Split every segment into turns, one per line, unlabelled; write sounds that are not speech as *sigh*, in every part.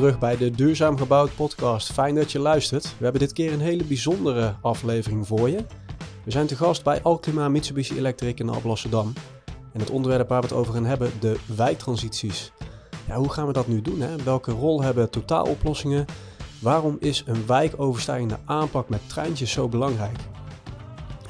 terug bij de Duurzaam Gebouwd podcast. Fijn dat je luistert. We hebben dit keer een hele bijzondere aflevering voor je. We zijn te gast bij Alklima Mitsubishi Electric in Alblasserdam. En het onderwerp waar we het over gaan hebben, de wijktransities. Ja, hoe gaan we dat nu doen? Hè? Welke rol hebben totaaloplossingen? Waarom is een wijkoverstijgende aanpak met treintjes zo belangrijk?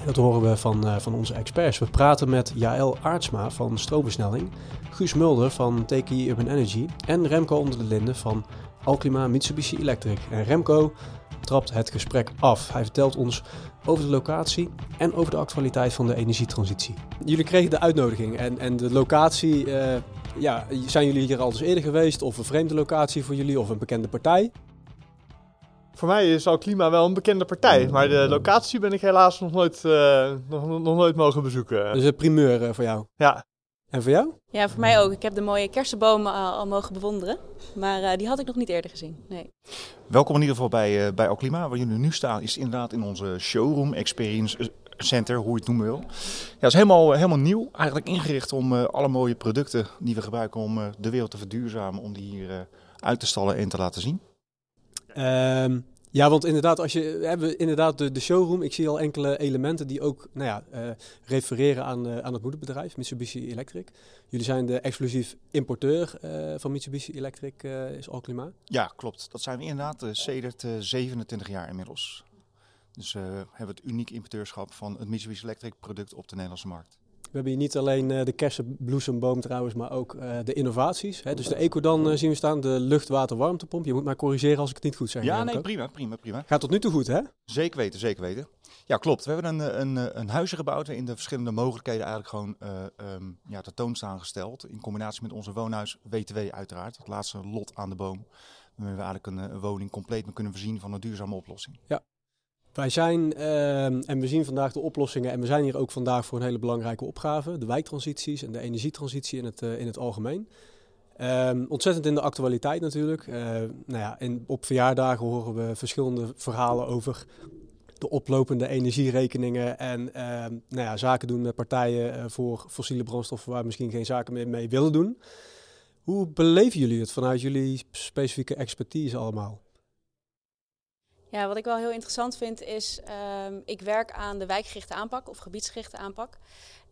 Dat horen we van, uh, van onze experts. We praten met Jaël Aartsma van Stroomversnelling, Guus Mulder van TKI Urban Energy en Remco onder de linden van Alklima Mitsubishi Electric. En Remco trapt het gesprek af. Hij vertelt ons over de locatie en over de actualiteit van de energietransitie. Jullie kregen de uitnodiging en, en de locatie, uh, ja, zijn jullie hier al eens eerder geweest of een vreemde locatie voor jullie of een bekende partij?
Voor mij is Alklima wel een bekende partij, maar de locatie ben ik helaas nog nooit, uh, nog, nog, nooit mogen bezoeken.
Dus een primeur uh, voor jou?
Ja.
En voor jou?
Ja, voor mij ook. Ik heb de mooie kersenbomen al, al mogen bewonderen, maar uh, die had ik nog niet eerder gezien. Nee.
Welkom in ieder geval bij, bij Alklima. Waar jullie nu staan is inderdaad in onze showroom experience center, hoe je het noemen wil. Ja, het is helemaal, helemaal nieuw, eigenlijk ingericht om alle mooie producten die we gebruiken om de wereld te verduurzamen, om die hier uit te stallen en te laten zien.
Um, ja, want inderdaad, als je hebben inderdaad de, showroom. Ik zie al enkele elementen die ook nou ja, uh, refereren aan, uh, aan het moederbedrijf, Mitsubishi Electric. Jullie zijn de exclusief importeur uh, van Mitsubishi Electric, is Alklima.
Ja, klopt. Dat zijn we inderdaad sedert 27 jaar inmiddels. Dus we hebben het uniek importeurschap van het Mitsubishi Electric product op de Nederlandse markt.
We hebben hier niet alleen uh, de kersenbloesemboom trouwens, maar ook uh, de innovaties. Hè? Dus de Ecodan uh, zien we staan, de lucht-water-warmtepomp. Je moet mij corrigeren als ik het niet goed zeg.
Ja, nee, prima, prima, prima.
Gaat tot nu toe goed, hè?
Zeker weten, zeker weten. Ja, klopt. We hebben een, een, een huisje gebouwd in de verschillende mogelijkheden eigenlijk gewoon um, ja, tentoonstaan gesteld. In combinatie met onze woonhuis WTW uiteraard, het laatste lot aan de boom. Waarmee we eigenlijk een, een woning compleet kunnen voorzien van een duurzame oplossing.
Ja, wij zijn, uh, en we zien vandaag de oplossingen, en we zijn hier ook vandaag voor een hele belangrijke opgave: de wijktransities en de energietransitie in het, uh, in het algemeen. Um, ontzettend in de actualiteit natuurlijk. Uh, nou ja, in, op verjaardagen horen we verschillende verhalen over de oplopende energierekeningen en uh, nou ja, zaken doen met partijen uh, voor fossiele brandstoffen waar misschien geen zaken meer mee willen doen. Hoe beleven jullie het vanuit jullie specifieke expertise allemaal?
Ja, wat ik wel heel interessant vind is, um, ik werk aan de wijkgerichte aanpak of gebiedsgerichte aanpak.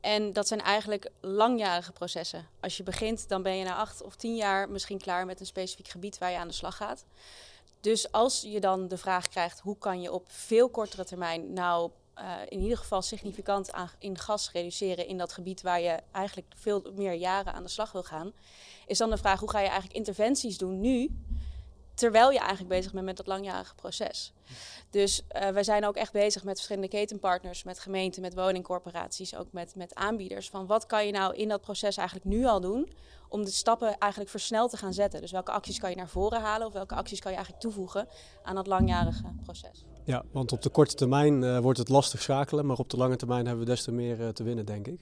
En dat zijn eigenlijk langjarige processen. Als je begint, dan ben je na acht of tien jaar misschien klaar met een specifiek gebied waar je aan de slag gaat. Dus als je dan de vraag krijgt, hoe kan je op veel kortere termijn nou uh, in ieder geval significant in gas reduceren in dat gebied waar je eigenlijk veel meer jaren aan de slag wil gaan, is dan de vraag, hoe ga je eigenlijk interventies doen nu terwijl je eigenlijk bezig bent met dat langjarige proces. Dus uh, wij zijn ook echt bezig met verschillende ketenpartners, met gemeenten, met woningcorporaties, ook met, met aanbieders. Van wat kan je nou in dat proces eigenlijk nu al doen om de stappen eigenlijk versneld te gaan zetten? Dus welke acties kan je naar voren halen of welke acties kan je eigenlijk toevoegen aan dat langjarige proces?
Ja, want op de korte termijn uh, wordt het lastig schakelen, maar op de lange termijn hebben we des te meer uh, te winnen, denk ik.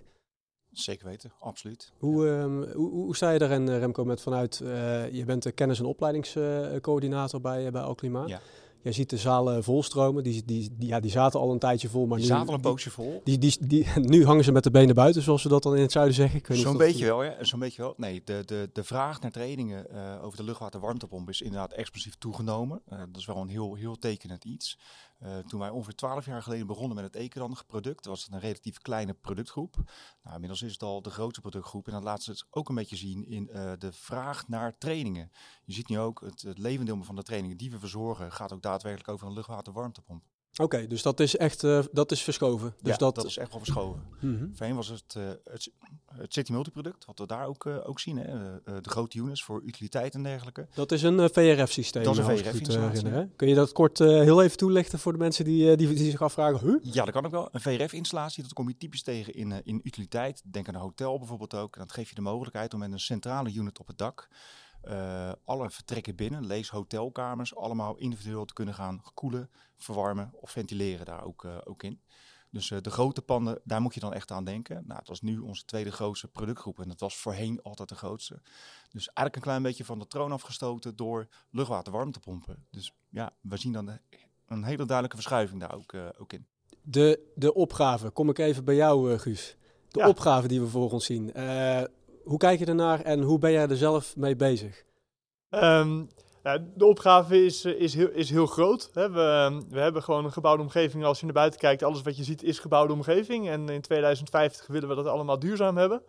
Zeker weten, absoluut.
Hoe, um, hoe, hoe, sta je daarin, Remco, met vanuit, uh, je bent de kennis- en opleidingscoördinator bij, bij Alklima.
Ja.
Jij ziet de zalen volstromen, die, die, die, ja, die zaten al een tijdje vol. Maar
die
nu,
zaten al een poosje vol.
Die, die, die, *laughs* nu hangen ze met de benen buiten, zoals we dat dan in het zuiden zeggen.
Zo'n beetje wel, ja. Zo'n beetje wel. Nee, de, de, de vraag naar trainingen uh, over de luchtwaterwarmtepomp is inderdaad explosief toegenomen. Uh, dat is wel een heel, heel tekenend iets. Uh, toen wij ongeveer twaalf jaar geleden begonnen met het Ekeran product, was het een relatief kleine productgroep. Nou, inmiddels is het al de grootste productgroep en dat laat ze ook een beetje zien in uh, de vraag naar trainingen. Je ziet nu ook het, het levendeel van de trainingen die we verzorgen gaat ook daadwerkelijk over een luchtwaterwarmtepomp.
Oké, okay, dus dat is echt uh, dat is verschoven. Dus
ja,
dat...
dat is echt wel verschoven. Mm -hmm. Voorheen was het, uh, het, het City Multiproduct, wat we daar ook, uh, ook zien. Hè? de grote units voor utiliteit en dergelijke.
Dat is een VRF-systeem.
Dat is een VRF-installatie.
Kun je dat kort heel even toelichten voor de mensen die, die, die zich afvragen? Huh?
Ja, dat kan ook wel. Een VRF-installatie, dat kom je typisch tegen in, in utiliteit. Denk aan een hotel bijvoorbeeld ook. En dat geeft je de mogelijkheid om met een centrale unit op het dak uh, alle vertrekken binnen, lees hotelkamers, allemaal individueel te kunnen gaan koelen, verwarmen of ventileren daar ook, uh, ook in. Dus uh, de grote panden, daar moet je dan echt aan denken. Nou, het was nu onze tweede grootste productgroep en dat was voorheen altijd de grootste. Dus eigenlijk een klein beetje van de troon afgestoten door luchtwaterwarmtepompen. Dus ja, we zien dan een hele duidelijke verschuiving daar ook, ook in.
De, de opgave, kom ik even bij jou Guus. De ja. opgave die we voor ons zien hoe kijk je ernaar en hoe ben jij er zelf mee bezig?
Ja, de opgave is, is, heel, is heel groot. Hè. We, we hebben gewoon een gebouwde omgeving. Als je naar buiten kijkt, alles wat je ziet is gebouwde omgeving. En in 2050 willen we dat allemaal duurzaam hebben.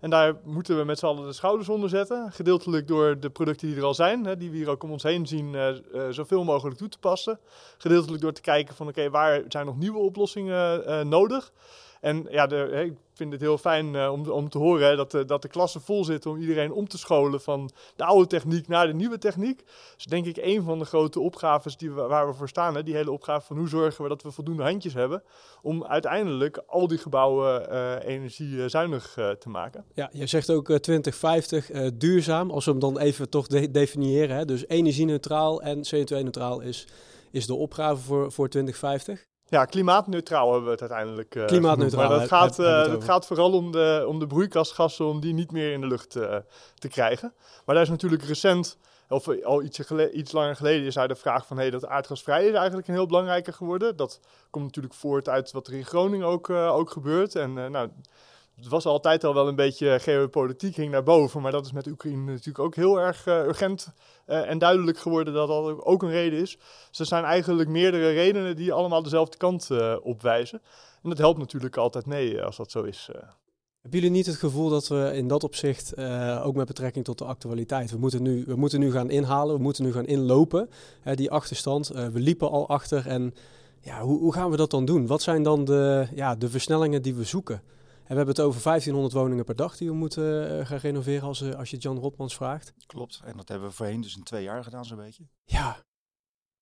En daar moeten we met z'n allen de schouders onder zetten. Gedeeltelijk door de producten die er al zijn, hè, die we hier ook om ons heen zien, uh, uh, zoveel mogelijk toe te passen. Gedeeltelijk door te kijken van oké, waar zijn nog nieuwe oplossingen nodig. En ja, ik vind het heel fijn uh, om, om te horen dat, de, dat de klassen vol zitten om iedereen om te scholen van de oude techniek naar de nieuwe techniek. Dus denk ik een van de grote opgaves die we, waar we voor staan. Hè, die hele opgave van hoe zorgen we dat we voldoende handjes hebben om uiteindelijk al die gebouwen uh, energiezuinig uh, te maken.
Ja, je zegt ook 2050 duurzaam. Als we hem dan even toch de definiëren. Hè, dus energie-neutraal en CO2-neutraal is, is de opgave voor, voor 2050.
Ja, klimaatneutraal hebben we het uiteindelijk. Uh,
klimaatneutraal.
Maar dat gaat, uh, het gaat vooral om de, om de broeikasgassen, om die niet meer in de lucht uh, te krijgen. Maar daar is natuurlijk recent, of al iets, iets langer geleden, is daar de vraag van hey, dat aardgasvrij is eigenlijk een heel belangrijker geworden. Dat komt natuurlijk voort uit wat er in Groningen ook, ook gebeurt. En nou, het was altijd al wel een beetje geopolitiek ging naar boven, maar dat is met Oekraïne natuurlijk ook heel erg uh, urgent uh, en duidelijk geworden dat dat ook een reden is. Dus er zijn eigenlijk meerdere redenen die allemaal dezelfde kant uh, opwijzen. En dat helpt natuurlijk altijd mee als dat zo is.
Hebben jullie niet het gevoel dat we in dat opzicht, ook met betrekking tot de actualiteit, we moeten nu, we moeten nu gaan inhalen, we moeten nu gaan inlopen, die achterstand. we liepen al achter en ja, hoe, hoe gaan we dat dan doen? Wat zijn dan de, ja, de versnellingen die we zoeken? En we hebben het over 1500 woningen per dag die we moeten uh, gaan renoveren als, uh, als je Jan Rotmans vraagt.
Klopt, en dat hebben we voorheen dus in twee jaar gedaan zo'n beetje.
Ja.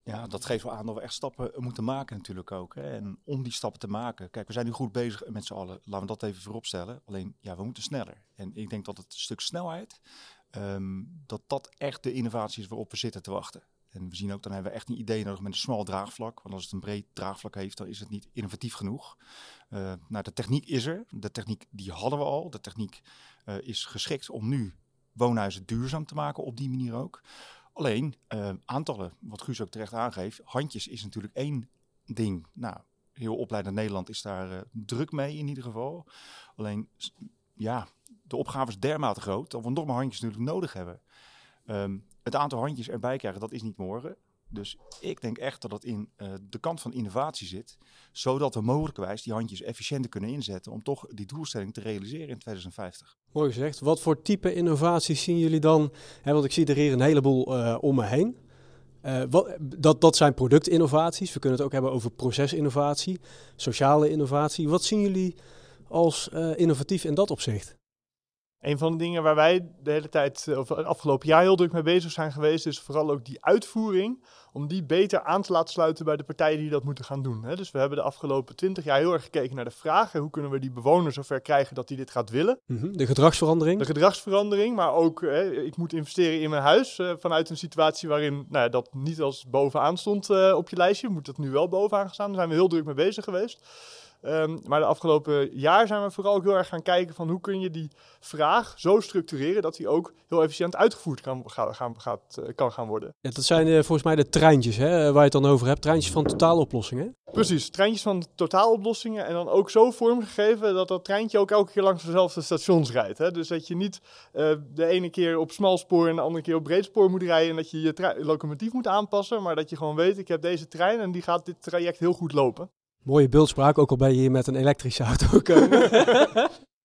Ja, dat geeft wel aan dat we echt stappen moeten maken natuurlijk ook. Hè. En om die stappen te maken, kijk, we zijn nu goed bezig met z'n allen. Laten we dat even vooropstellen. Alleen, ja, we moeten sneller. En ik denk dat het stuk snelheid, um, dat dat echt de innovatie is waarop we zitten te wachten. En we zien ook, dan hebben we echt een idee nodig met een smal draagvlak. Want als het een breed draagvlak heeft, dan is het niet innovatief genoeg. Uh, nou, de techniek is er. De techniek die hadden we al. De techniek uh, is geschikt om nu woonhuizen duurzaam te maken, op die manier ook. Alleen, uh, aantallen, wat Guus ook terecht aangeeft, handjes is natuurlijk één ding. Nou, heel opleidend Nederland is daar druk mee in ieder geval. Alleen, ja, de opgave is dermate groot dat we nog maar handjes natuurlijk nodig hebben. Um, het aantal handjes erbij krijgen, dat is niet morgen. Dus ik denk echt dat het in uh, de kant van innovatie zit, zodat we mogelijkwijs die handjes efficiënter kunnen inzetten om toch die doelstelling te realiseren in 2050.
Mooi gezegd. Wat voor type innovaties zien jullie dan? Want ik zie er hier een heleboel uh, om me heen. Uh, wat, dat, dat zijn productinnovaties. We kunnen het ook hebben over procesinnovatie, sociale innovatie. Wat zien jullie als innovatief in dat opzicht?
Een van de dingen waar wij de hele tijd, of het afgelopen jaar heel druk mee bezig zijn geweest, is vooral ook die uitvoering, om die beter aan te laten sluiten bij de partijen die dat moeten gaan doen. Dus we hebben de afgelopen twintig jaar heel erg gekeken naar de vraag, hoe kunnen we die bewoners zover krijgen dat die dit gaat willen.
De gedragsverandering.
De gedragsverandering, maar ook, ik moet investeren in mijn huis vanuit een situatie waarin nou, dat niet als bovenaan stond op je lijstje, moet dat nu wel bovenaan staan. Daar zijn we heel druk mee bezig geweest. Um, maar de afgelopen jaar zijn we vooral ook heel erg gaan kijken van hoe kun je die vraag zo structureren dat die ook heel efficiënt uitgevoerd kan, gaan, gaat, kan gaan worden.
Ja, dat zijn uh, volgens mij de treintjes hè, waar je het dan over hebt. Treintjes van totaaloplossingen.
Precies, treintjes van totaaloplossingen en dan ook zo vormgegeven dat dat treintje ook elke keer langs dezelfde stations rijdt. Hè? Dus dat je niet uh, de ene keer op smalspoor en de andere keer op breedspoor moet rijden en dat je je locomotief moet aanpassen, maar dat je gewoon weet, ik heb deze trein en die gaat dit traject heel goed lopen.
Mooie beeldspraak, ook al ben je hier met een elektrische auto komen. *laughs*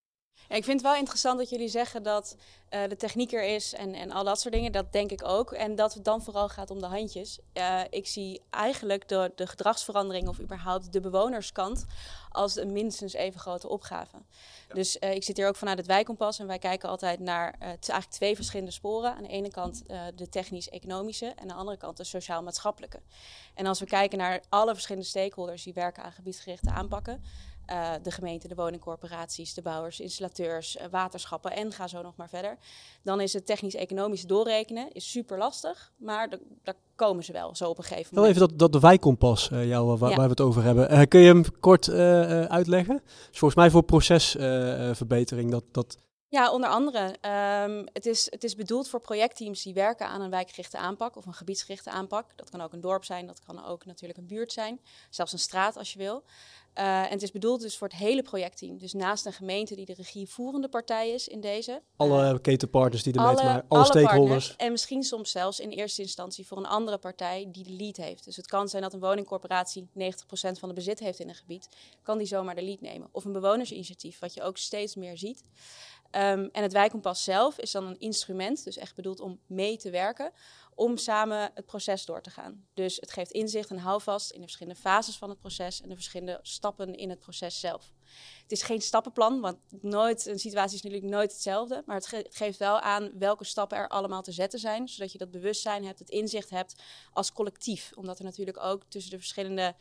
Ik vind het wel interessant dat jullie zeggen dat uh, de techniek er is en, en al dat soort dingen. Dat denk ik ook. En dat het dan vooral gaat om de handjes. Uh, ik zie eigenlijk de, de gedragsverandering of überhaupt de bewonerskant als een minstens even grote opgave. Ja. Dus uh, ik zit hier ook vanuit het wijkkompas en wij kijken altijd naar eigenlijk twee verschillende sporen. Aan de ene kant de technisch-economische en aan de andere kant de sociaal-maatschappelijke. En als we kijken naar alle verschillende stakeholders die werken aan gebiedsgerichte aanpakken uh, de gemeente, de woningcorporaties, de bouwers, installateurs, uh, waterschappen en ga zo nog maar verder. Dan is het technisch-economisch doorrekenen is super lastig, maar daar komen ze wel zo op een gegeven moment.
Wel even dat, dat de wijkkompas, uh, jou, waar, ja. waar, we het over hebben. kun je hem kort uitleggen? Dus volgens mij voor procesverbetering dat... dat
ja, onder andere. Um, het, is, het is bedoeld voor projectteams die werken aan een wijkgerichte aanpak of een gebiedsgerichte aanpak. Dat kan ook een dorp zijn, dat kan ook natuurlijk een buurt zijn, zelfs een straat als je wil. Uh, en het is bedoeld dus voor het hele projectteam. Dus naast een gemeente die de regievoerende partij is in deze.
Alle uh, ketenpartners die ermee te maken alle, alle stakeholders.
en misschien soms zelfs in eerste instantie voor een andere partij die de lead heeft. Dus het kan zijn dat een woningcorporatie 90% van de bezit heeft in een gebied. Kan die zomaar de lead nemen. Of een bewonersinitiatief, wat je ook steeds meer ziet. Um, en het wijkkompas zelf is dan een instrument, dus echt bedoeld om mee te werken, om samen het proces door te gaan. Dus het geeft inzicht en houvast in de verschillende fases van het proces en de verschillende stappen in het proces zelf. Het is geen stappenplan, want nooit, een situatie is natuurlijk nooit hetzelfde, maar het, geeft wel aan welke stappen er allemaal te zetten zijn, zodat je dat bewustzijn hebt, het inzicht hebt als collectief. Omdat er natuurlijk ook tussen de verschillende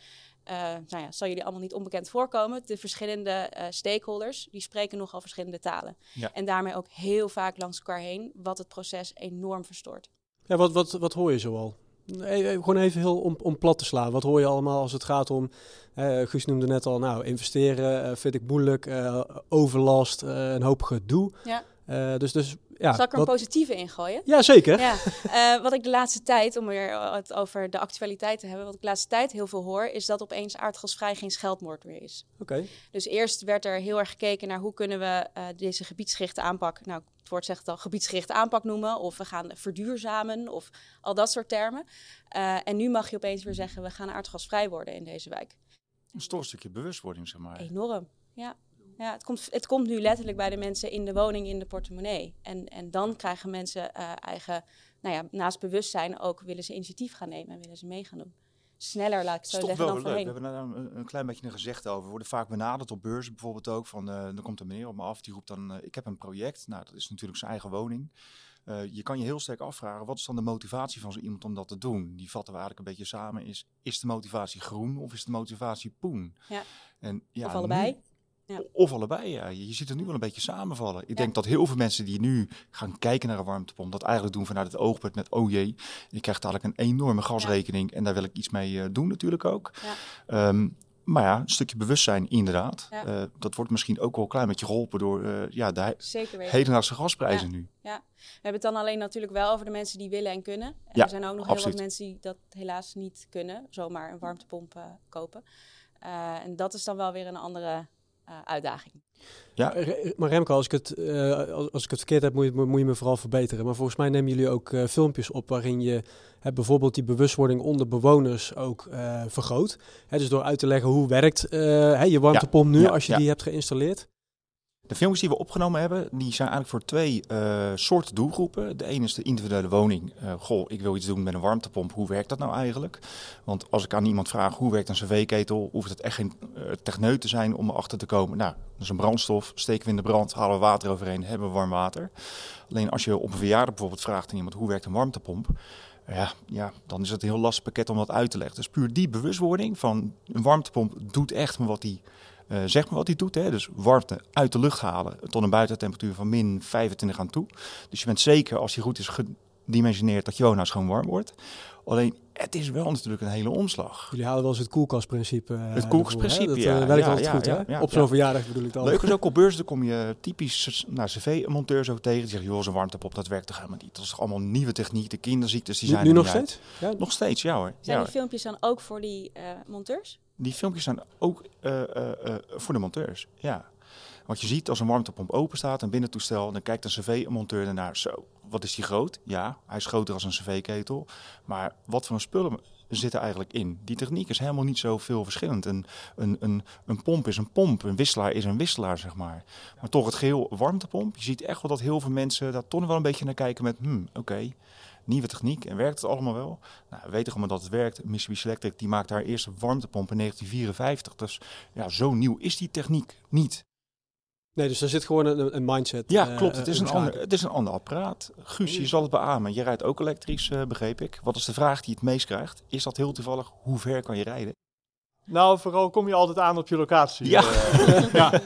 uh, nou ja, zal jullie allemaal niet onbekend voorkomen. De verschillende uh, stakeholders, die spreken nogal verschillende talen. Ja. En daarmee ook heel vaak langs elkaar heen, wat het proces enorm verstoort.
Ja, wat, wat, wat hoor je zoal? Nee, gewoon even heel om, om plat te slaan. Wat hoor je allemaal als het gaat om... Uh, Guus noemde net al, nou, investeren vind ik moeilijk. overlast, een hoop gedoe. Ja. dus, dus ja,
Zal ik er een positieve in gooien?
Ja, zeker.
Ja. Uh, wat ik de laatste tijd, om weer het over de actualiteit te hebben, wat ik de laatste tijd heel veel hoor, is dat opeens aardgasvrij geen scheldmoord meer is.
Oké.
Dus eerst werd er heel erg gekeken naar hoe kunnen we uh, deze gebiedsgerichte aanpak, nou het woord zegt het al, gebiedsgerichte aanpak noemen, of we gaan verduurzamen, of al dat soort termen. Uh, en nu mag je opeens weer zeggen, we gaan aardgasvrij worden in deze wijk.
Een stukje bewustwording, zeg maar.
Enorm, ja. Ja, het komt, het komt nu letterlijk bij de mensen in de woning, in de portemonnee. En, en dan krijgen mensen uh, eigen, nou ja, naast bewustzijn ook willen ze initiatief gaan nemen en willen ze mee gaan doen. Sneller, laat ik zo zeggen, dan voorheen.
We hebben daar een, een, klein beetje een gezegd over. We worden vaak benaderd op beurzen bijvoorbeeld ook. Van, uh, dan komt een meneer op me af, die roept dan, uh, ik heb een project. Nou, dat is natuurlijk zijn eigen woning. Uh, je kan je heel sterk afvragen, wat is dan de motivatie van zo iemand om dat te doen? Die vatten we eigenlijk een beetje samen. Is, is de motivatie groen of is de motivatie poen?
Ja.
En, ja,
of allebei.
Nu, ja. Of allebei, ja. Je, ziet het nu wel een beetje samenvallen. Ik denk dat heel veel mensen die nu gaan kijken naar een warmtepomp, dat eigenlijk doen vanuit het oogpunt met, oh jee, je krijgt eigenlijk een enorme gasrekening en daar wil ik iets mee uh, doen natuurlijk ook. Um, maar ja, een stukje bewustzijn inderdaad. Uh, dat wordt misschien ook wel een klein beetje geholpen door uh, ja, de hedendaagse gasprijzen nu.
Ja, we hebben het dan alleen natuurlijk wel over de mensen die willen en kunnen. En er zijn ook nog absoluut. heel wat mensen die dat helaas niet kunnen, zomaar een warmtepomp kopen. en dat is dan wel weer een andere uh, uitdaging.
Ja, maar Remco, als ik het, uh, als ik het verkeerd heb, moet je, moet je me vooral verbeteren. Maar volgens mij nemen jullie ook uh, filmpjes op waarin je uh, bijvoorbeeld die bewustwording onder bewoners ook vergroot. Hè, dus door uit te leggen hoe werkt hè, je warmtepomp nu als je die hebt geïnstalleerd.
De filmpjes die we opgenomen hebben, die zijn eigenlijk voor twee uh, soorten doelgroepen. De ene is de individuele woning. Uh, goh, ik wil iets doen met een warmtepomp. Hoe werkt dat nou eigenlijk? Want als ik aan iemand vraag hoe werkt een cv-ketel, hoeft het echt geen uh, techneut te zijn om erachter te komen. Nou, dat is een brandstof, steken we in de brand, halen we water overheen, hebben we warm water. Alleen als je op een verjaardag bijvoorbeeld vraagt aan iemand hoe werkt een warmtepomp, ja, ja, dan is het een heel lastig pakket om dat uit te leggen. Dus puur die bewustwording van een warmtepomp doet echt wat die uh, zeg maar wat hij doet. Hè? Dus warmte uit de lucht halen tot een buitentemperatuur van min 25 aan toe. Dus je bent zeker als die goed is gedimensioneerd dat je woonhuis gewoon warm wordt. Alleen het is wel natuurlijk een hele omslag.
Jullie halen wel eens het koelkastprincipe. Uh,
het koelkastprincipe, dat,
ja.
Uh,
werkt ja, altijd ja, goed, ja, hè? Op zo'n verjaardag bedoel ik dan.
Leuk is ook *laughs* op beurzen, kom je typisch naar cv-monteurs ook tegen. Die zeggen, joh, zo'n warmtepop, dat werkt toch helemaal niet. Dat is toch allemaal nieuwe techniek, de kinderziektes, die zijn
Nu, nu nog steeds?
Ja? Nog steeds, ja hoor.
Zijn
ja,
die filmpjes dan ook voor die uh, monteurs?
Die filmpjes zijn ook uh, voor de monteurs, ja. Want je ziet als een warmtepomp open staat, een binnentoestel, dan kijkt een cv-monteur ernaar. Zo, wat is die groot? Ja, hij is groter als een cv-ketel. Maar wat voor spullen zitten eigenlijk in? Die techniek is helemaal niet zo veel verschillend. Een, een, een, pomp is een pomp, een wisselaar is een wisselaar, zeg maar. Maar toch het geheel warmtepomp. Je ziet echt wel dat heel veel mensen daar toch wel een beetje naar kijken met, hmm, oké. Nieuwe techniek en werkt het allemaal wel? Nou, we weten gewoon dat het werkt. Mitsubishi Electric die maakt haar eerste warmtepomp in 1954. Dus ja, zo nieuw is die techniek niet.
Nee, dus er zit gewoon een, een mindset.
Ja, klopt. Het is, een ander, het is een ander apparaat. Guus, je zal het beamen. Je rijdt ook elektrisch, uh, begreep ik. Wat is de vraag die het meest krijgt? Is dat heel toevallig? Hoe ver kan je rijden?
Nou, vooral kom je altijd aan op je locatie.
Ja.
Uh, ja. *laughs*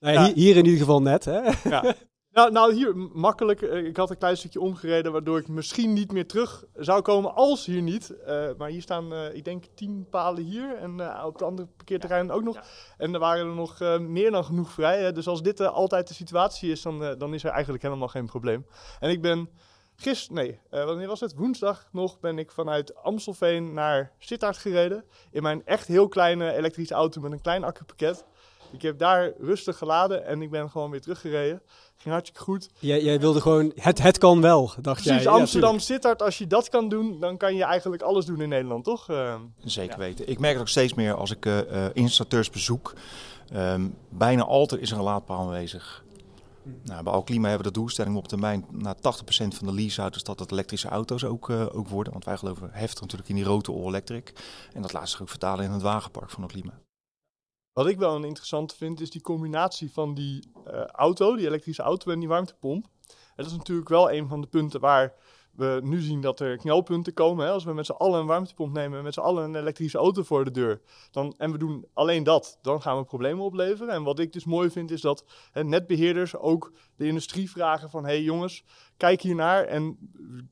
Nee, ja. Hier in ieder geval net, hè?
Ja. Nou, nou, hier makkelijk. Ik had een klein stukje omgereden, waardoor ik misschien niet meer terug zou komen als hier niet. Uh, maar hier staan, uh, ik denk, tien palen hier en uh, op de andere parkeerterrein ook nog. Ja. En er waren er nog meer dan genoeg vrij. Hè. Dus als dit altijd de situatie is, dan, dan is er eigenlijk helemaal geen probleem. En ik ben Gisteren, nee, wanneer was het? Woensdag nog ben ik vanuit Amstelveen naar Sittard gereden. In mijn echt heel kleine elektrische auto met een klein accupakket. Ik heb daar rustig geladen en ik ben gewoon weer teruggereden. Ging hartstikke goed.
Jij, jij wilde gewoon, het, het kan wel, dacht
Precies, jij. Amsterdam Sittard, als je dat kan doen, dan kan je eigenlijk alles doen in Nederland, toch? Uh,
Zeker weten. Ik merk het ook steeds meer als ik uh, installateurs bezoek. Um, bijna altijd is er een laadpaal aanwezig. Nou, bij Alklima hebben we de doelstelling op termijn naar 80% van de leaseauto's dat het elektrische auto's ook, uh, ook worden. Want wij geloven heftig natuurlijk in die rote all-electric. En dat laat zich ook vertalen in het wagenpark van Alklima.
Wat ik wel interessant vind, is die combinatie van die uh, auto, die elektrische auto en die warmtepomp. En dat is natuurlijk wel een van de punten waar we nu zien dat er knelpunten komen. Hè? Als we met z'n allen een warmtepomp nemen en met z'n allen een elektrische auto voor de deur. Dan, en we doen alleen dat, dan gaan we problemen opleveren. En wat ik dus mooi vind is dat hè, netbeheerders ook de industrie vragen van... hé hey jongens, kijk hiernaar en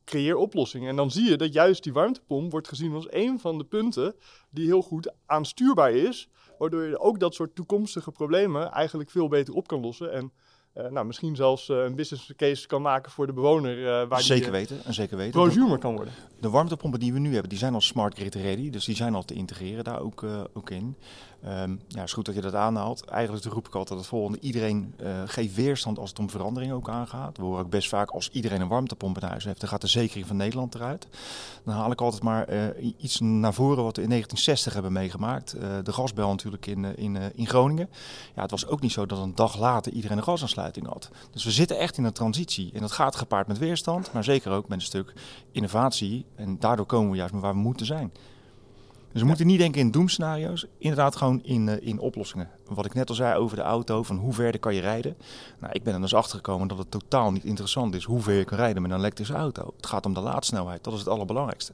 creëer oplossingen. En dan zie je dat juist die warmtepomp wordt gezien als een van de punten... die heel goed aanstuurbaar is... waardoor je ook dat soort toekomstige problemen eigenlijk veel beter op kan lossen... En uh, nou, misschien zelfs uh, een business case kan maken voor de bewoner. Uh, waar
zeker
die,
weten, en zeker weten.
Prosumer kan worden.
De warmtepompen die we nu hebben, die zijn al smart grid ready. Dus die zijn al te integreren daar ook, ook in. Um, ja, is goed dat je dat aanhaalt. Eigenlijk roep ik altijd het volgende. Iedereen uh, geeft weerstand als het om verandering ook aangaat. We horen ook best vaak als iedereen een warmtepomp in huis heeft, dan gaat de zekering van Nederland eruit. Dan haal ik altijd maar uh, iets naar voren wat we in 1960 hebben meegemaakt. De gasbel natuurlijk in, in, in Groningen. Ja, het was ook niet zo dat een dag later iedereen een gasaansluiting had. Dus we zitten echt in een transitie. En dat gaat gepaard met weerstand, maar zeker ook met een stuk innovatie. En daardoor komen we juist waar we moeten zijn. Dus we moeten niet denken in doemscenario's, inderdaad gewoon in, uh, in oplossingen. Wat ik net al zei over de auto, van hoe ver kan je rijden. Nou, ik ben er dus achter gekomen dat het totaal niet interessant is hoe ver je kan rijden met een elektrische auto. Het gaat om de laadsnelheid, dat is het allerbelangrijkste.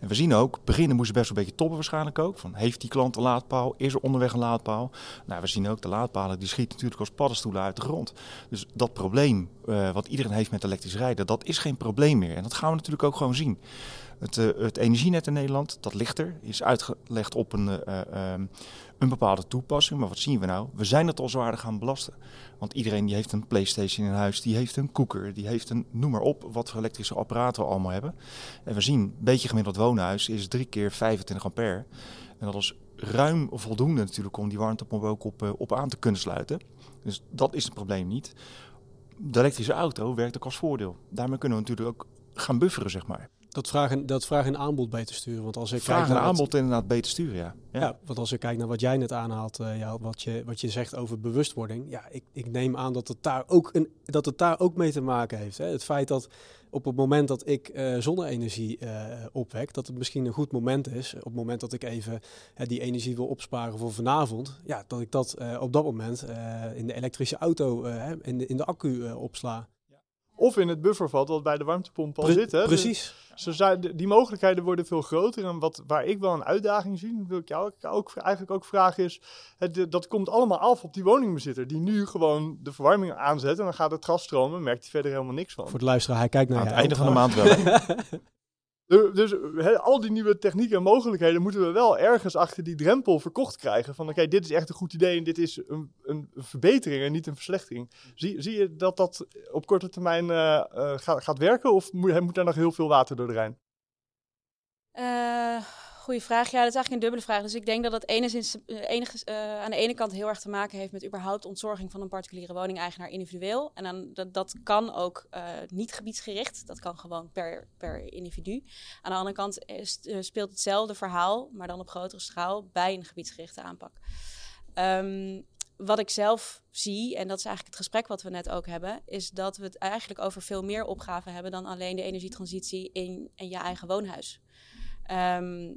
En we zien ook, beginnen moesten best wel een beetje toppen waarschijnlijk ook. Van, heeft die klant een laadpaal? Is er onderweg een laadpaal? Nou, we zien ook de laadpalen, die schieten natuurlijk als paddenstoelen uit de grond. Dus dat probleem uh, wat iedereen heeft met elektrisch rijden, dat is geen probleem meer. En dat gaan we natuurlijk ook gewoon zien. Het, uh, het, energienet in Nederland, dat ligt er, is uitgelegd op een, uh, uh, een bepaalde toepassing. Maar wat zien we nou? We zijn het al zwaarder gaan belasten. Want iedereen die heeft een Playstation in huis, die heeft een koeker, die heeft een, noem maar op, wat voor elektrische apparaten we allemaal hebben. En we zien, een beetje gemiddeld woonhuis is drie keer 25 ampère. En dat is ruim voldoende natuurlijk om die warmtepomp ook op, op aan te kunnen sluiten. Dus dat is het probleem niet. De elektrische auto werkt ook als voordeel. Daarmee kunnen we natuurlijk ook gaan bufferen, zeg maar.
Dat vragen, dat vragen een aanbod beter sturen. Want als ik
vragen
kijk
een aanbod inderdaad beter sturen, ja.
ja. Ja. want als ik kijk naar wat jij net aanhaalt, uh, ja, wat, je, wat je zegt over bewustwording. Ja, ik, ik neem aan dat het daar ook, een, dat het daar ook mee te maken heeft. Hè? Het feit dat op het moment dat ik uh, zonne-energie uh, opwek, dat het misschien een goed moment is. Op het moment dat ik even die energie wil opsparen voor vanavond. Ja, dat ik dat op dat moment in de elektrische auto, in, de, in de accu opsla.
Of in het buffervat wat bij de warmtepomp al
Pre
zit. Hè?
Precies.
Dus, dus die mogelijkheden worden veel groter. En wat, waar ik wel een uitdaging zie, wil ik jou ook, eigenlijk ook vragen is... Het, dat komt allemaal af op die woningbezitter. Die nu gewoon de verwarming aanzet en dan gaat het gas stromen. merkt hij verder helemaal niks van.
Voor de luisteraar, hij kijkt naar
Aan het einde van de maand wel. *laughs*
Dus he, al die nieuwe technieken en mogelijkheden moeten we wel ergens achter die drempel verkocht krijgen. Van oké, dit is echt een goed idee en dit is een, een, verbetering en niet een verslechtering. Zie, zie je dat dat op korte termijn uh, uh, gaat, gaat werken of moet, moet daar nog heel veel water door de Rijn?
Uh, goede vraag. Ja, dat is eigenlijk een dubbele vraag. Dus ik denk dat het enigszins, enige, uh, aan de ene kant heel erg te maken heeft met überhaupt ontzorging van een particuliere woningeigenaar individueel. En dan, dat, dat kan ook uh, niet gebiedsgericht. Dat kan gewoon per, per individu. Aan de andere kant speelt hetzelfde verhaal, maar dan op grotere schaal, bij een gebiedsgerichte aanpak. Um, wat ik zelf zie, en dat is eigenlijk het gesprek wat we net ook hebben, is dat we het eigenlijk over veel meer opgaven hebben dan alleen de energietransitie in, in je eigen woonhuis. Um,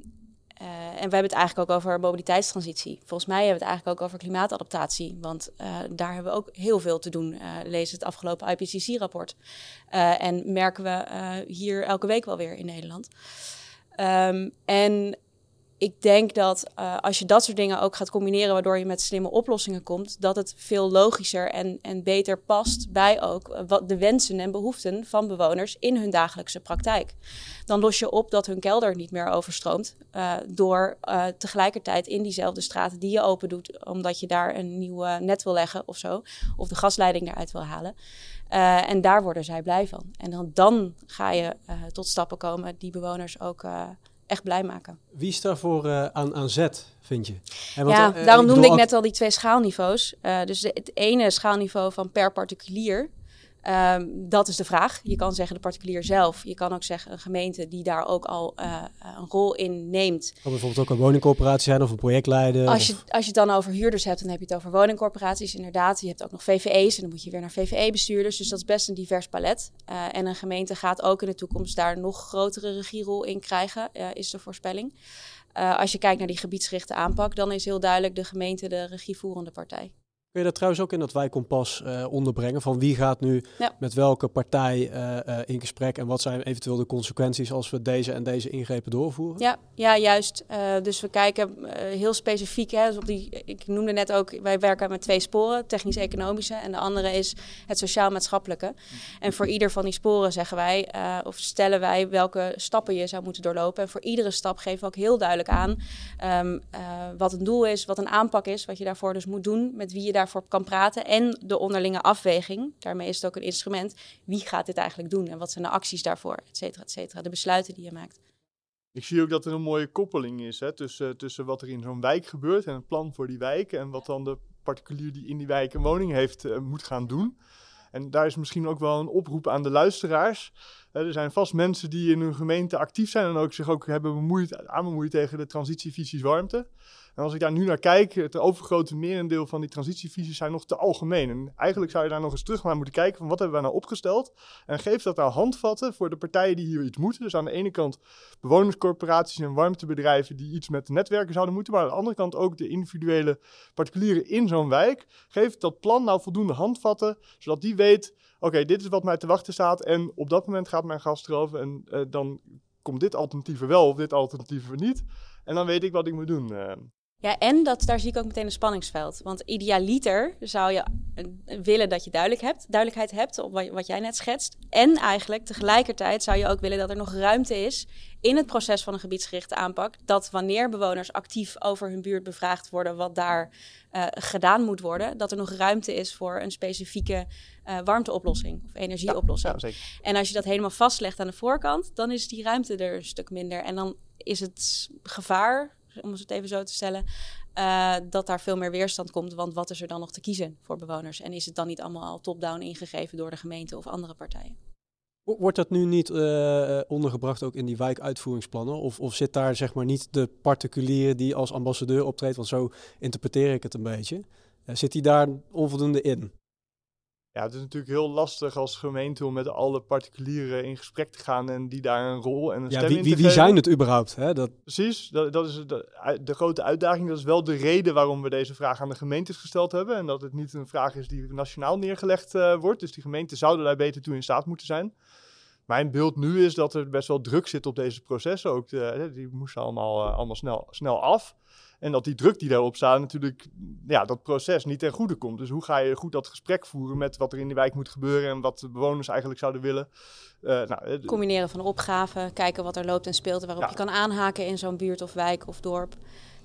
uh, en we hebben het eigenlijk ook over mobiliteitstransitie. Volgens mij hebben we het eigenlijk ook over klimaatadaptatie. Want uh, daar hebben we ook heel veel te doen. Uh, lees het afgelopen IPCC-rapport. en merken we hier elke week wel weer in Nederland. Um, en ik denk dat uh, als je dat soort dingen ook gaat combineren, waardoor je met slimme oplossingen komt, dat het veel logischer en, en beter past bij ook uh, wat de wensen en behoeften van bewoners in hun dagelijkse praktijk. Dan los je op dat hun kelder niet meer overstroomt uh, door tegelijkertijd in diezelfde straten die je open doet, omdat je daar een nieuw net wil leggen of zo, of de gasleiding eruit wil halen. en daar worden zij blij van. En dan, dan ga je tot stappen komen die bewoners ook echt blij maken.
Wie is daarvoor uh, aan, aan zet, vind je?
En want, ja, uh, daarom noemde ik net al die twee schaalniveaus. Uh, dus de, het ene schaalniveau van per particulier Um, dat is de vraag. Je kan zeggen de particulier zelf. Je kan ook zeggen een gemeente die daar ook al uh, een rol in neemt.
Kan bijvoorbeeld ook een woningcorporatie zijn of een projectleider.
Als je, als je het dan over huurders hebt, dan heb je het over woningcorporaties. Inderdaad, je hebt ook nog VVE's en dan moet je weer naar VVE-bestuurders. Dus dat is best een divers palet. Uh, en een gemeente gaat ook in de toekomst daar nog grotere regierol in krijgen, uh, is de voorspelling. als je kijkt naar die gebiedsgerichte aanpak, dan is heel duidelijk de gemeente de regievoerende partij.
Kun je dat trouwens ook in dat wijkompas uh, onderbrengen? Van wie gaat nu ja. met welke partij uh, uh, in gesprek en wat zijn eventueel de consequenties als we deze en deze ingrepen doorvoeren?
Ja, ja juist. dus we kijken heel specifiek. Hè, dus op die, ik noemde net ook, wij werken met twee sporen, technisch-economische en de andere is het sociaal-maatschappelijke. En voor ieder van die sporen zeggen wij of stellen wij welke stappen je zou moeten doorlopen. En voor iedere stap geven we ook heel duidelijk aan um, wat een doel is, wat een aanpak is, wat je daarvoor dus moet doen, met wie je daar daarvoor kan praten. En de onderlinge afweging, daarmee is het ook een instrument. Wie gaat dit eigenlijk doen en wat zijn de acties daarvoor, et cetera, et cetera. De besluiten die je maakt.
Ik zie ook dat er een mooie koppeling is hè, tussen, tussen wat er in zo'n wijk gebeurt en het plan voor die wijk. En wat dan de particulier die in die wijk een woning heeft uh, moet gaan doen. En daar is misschien ook wel een oproep aan de luisteraars. Er zijn vast mensen die in hun gemeente actief zijn en ook zich ook hebben bemoeid, aanbemoeid tegen de transitievisies warmte. En als ik daar nu naar kijk, het overgrote merendeel van die transitievisies zijn nog te algemeen. En eigenlijk zou je daar nog eens terug naar moeten kijken van wat hebben we nou opgesteld. En geef dat nou handvatten voor de partijen die hier iets moeten. Dus aan de ene kant bewonerscorporaties en warmtebedrijven die iets met netwerken zouden moeten. Maar aan de andere kant ook de individuele particulieren in zo'n wijk. Geef dat plan nou voldoende handvatten, zodat die weet, oké, dit is wat mij te wachten staat. En op dat moment gaat mijn gas erover en uh, dan komt dit alternatief er wel of dit alternatief er niet. En dan weet ik wat ik moet doen.
Ja, en dat, daar zie ik ook meteen een spanningsveld. Want idealiter zou je willen dat je duidelijk hebt, duidelijkheid hebt op wat, wat jij net schetst. En eigenlijk tegelijkertijd zou je ook willen dat er nog ruimte is in het proces van een gebiedsgerichte aanpak. Dat wanneer bewoners actief over hun buurt bevraagd worden wat daar uh, gedaan moet worden, dat er nog ruimte is voor een specifieke uh, warmteoplossing of energieoplossing. Ja, ja, en als je dat helemaal vastlegt aan de voorkant, dan is die ruimte er een stuk minder. En dan is het gevaar om het even zo te stellen, uh, dat daar veel meer weerstand komt. Want wat is er dan nog te kiezen voor bewoners? En is het dan niet allemaal al top-down ingegeven door de gemeente of andere partijen?
Wordt dat nu niet uh, ondergebracht ook in die wijkuitvoeringsplannen? Of, of zit daar zeg maar niet de particulier die als ambassadeur optreedt? Want zo interpreteer ik het een beetje. Zit die daar onvoldoende in?
Ja, het is natuurlijk heel lastig als gemeente om met alle particulieren in gesprek te gaan en die daar een rol en een ja, stem
wie,
in
te wie, wie zijn het überhaupt? Hè? Dat...
Precies, dat, dat is de, de, grote uitdaging. Dat is wel de reden waarom we deze vraag aan de gemeentes gesteld hebben. En dat het niet een vraag is die nationaal neergelegd uh, wordt. Dus die gemeenten zouden daar beter toe in staat moeten zijn. Mijn beeld nu is dat er best wel druk zit op deze processen. Ook de, die moesten allemaal, uh, allemaal snel, snel af. En dat die druk die daarop staat natuurlijk, ja, dat proces niet ten goede komt. Dus hoe ga je goed dat gesprek voeren met wat er in die wijk moet gebeuren en wat de bewoners eigenlijk zouden willen.
Uh, nou, Combineren van opgaven, kijken wat er loopt en speelt waarop ja. je kan aanhaken in zo'n buurt of wijk of dorp.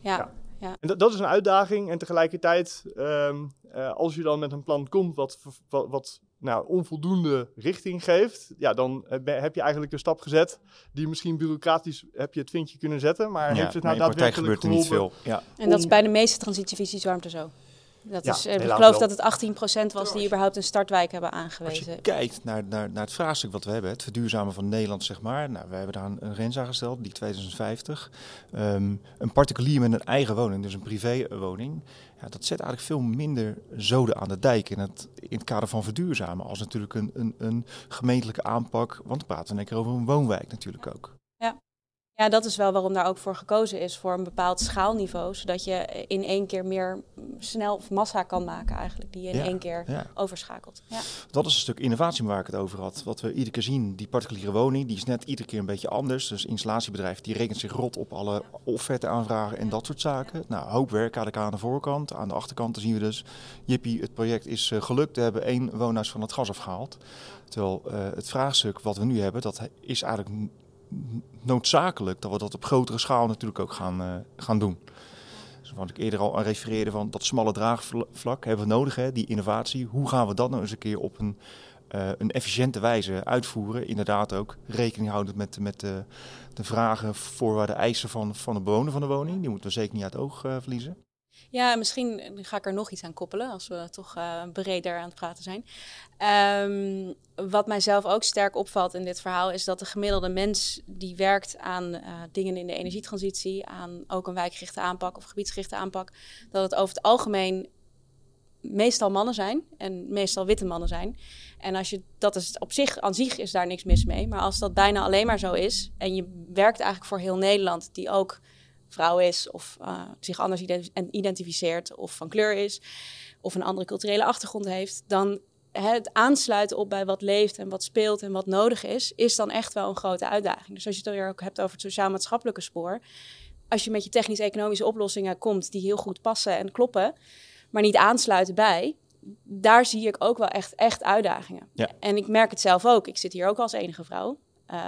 Ja. ja.
ja. En dat, dat is een uitdaging. En tegelijkertijd, um, uh, als je dan met een plan komt wat, wat, wat nou, onvoldoende richting geeft, ja, dan heb je eigenlijk een stap gezet die misschien bureaucratisch heb je het vinkje kunnen zetten, maar heeft het nou daadwerkelijk geholpen? Niet veel.
Ja. En dat is bij de meeste transitievisies warmte zo. Dat ja, is, ik geloof dat het 18% was die überhaupt een startwijk hebben aangewezen.
Als je kijkt naar, naar, naar het vraagstuk wat we hebben, het verduurzamen van Nederland, zeg maar. Nou, we hebben daar een, een grens aangesteld, die 2050. Um, een particulier met een eigen woning, dus een privéwoning. Ja, dat zet eigenlijk veel minder zoden aan de dijk in het, in het kader van verduurzamen. Als natuurlijk een, een, een gemeentelijke aanpak, want we praten een keer over een woonwijk natuurlijk ook.
Ja. Dat is wel waarom daar ook voor gekozen is, voor een bepaald schaalniveau. Zodat je in één keer meer snel of massa kan maken eigenlijk, die je in
Ja,
één keer
Ja.
overschakelt. Ja.
Dat is een stuk innovatie waar ik het over had. Wat we iedere keer zien, die particuliere woning, die is net iedere keer een beetje anders. Dus installatiebedrijf die rekent zich rot op alle offerte aanvragen en dat soort zaken. Nou, hoop werk KDK aan de voorkant. Aan de achterkant dan zien we dus, jippie, het project is eh, gelukt. We hebben één woonhuis van het gas afgehaald. Terwijl eh, het vraagstuk wat we nu hebben, dat is eigenlijk noodzakelijk dat we dat op grotere schaal natuurlijk ook gaan, eh, gaan doen. Dus wat ik eerder al aan refereerde van dat smalle draagvlak hebben we nodig, hè, die innovatie. Hoe gaan we dat nou eens een keer op een, eh, een efficiënte wijze uitvoeren? Inderdaad ook rekening houden met, met de, de vragen, voorwaarden, eisen van, van de bewoner van de woning. Die moeten we zeker niet uit het oog eh, verliezen.
Ja, misschien ga ik er nog iets aan koppelen als we toch eh, breder aan het praten zijn. Ehm, wat mijzelf ook sterk opvalt in dit verhaal is dat de gemiddelde mens die werkt aan eh, dingen in de energietransitie, aan ook een wijkgerichte aanpak of gebiedsgerichte aanpak, dat het over het algemeen meestal mannen zijn en meestal witte mannen zijn. En als je dat is op zich aan zich is daar niks mis mee, maar als dat bijna alleen maar zo is en je werkt eigenlijk voor heel Nederland die ook vrouw is of uh, zich anders ident identificeert of van kleur is of een andere culturele achtergrond heeft, dan het aansluiten op bij wat leeft en wat speelt en wat nodig is, is dan echt wel een grote uitdaging. Dus als je het weer ook hebt over het sociaal-maatschappelijke spoor, als je met je technisch-economische oplossingen komt die heel goed passen en kloppen, maar niet aansluiten bij, daar zie ik ook wel echt, echt uitdagingen.
Ja.
En ik merk het zelf ook. Ik zit hier ook als enige vrouw.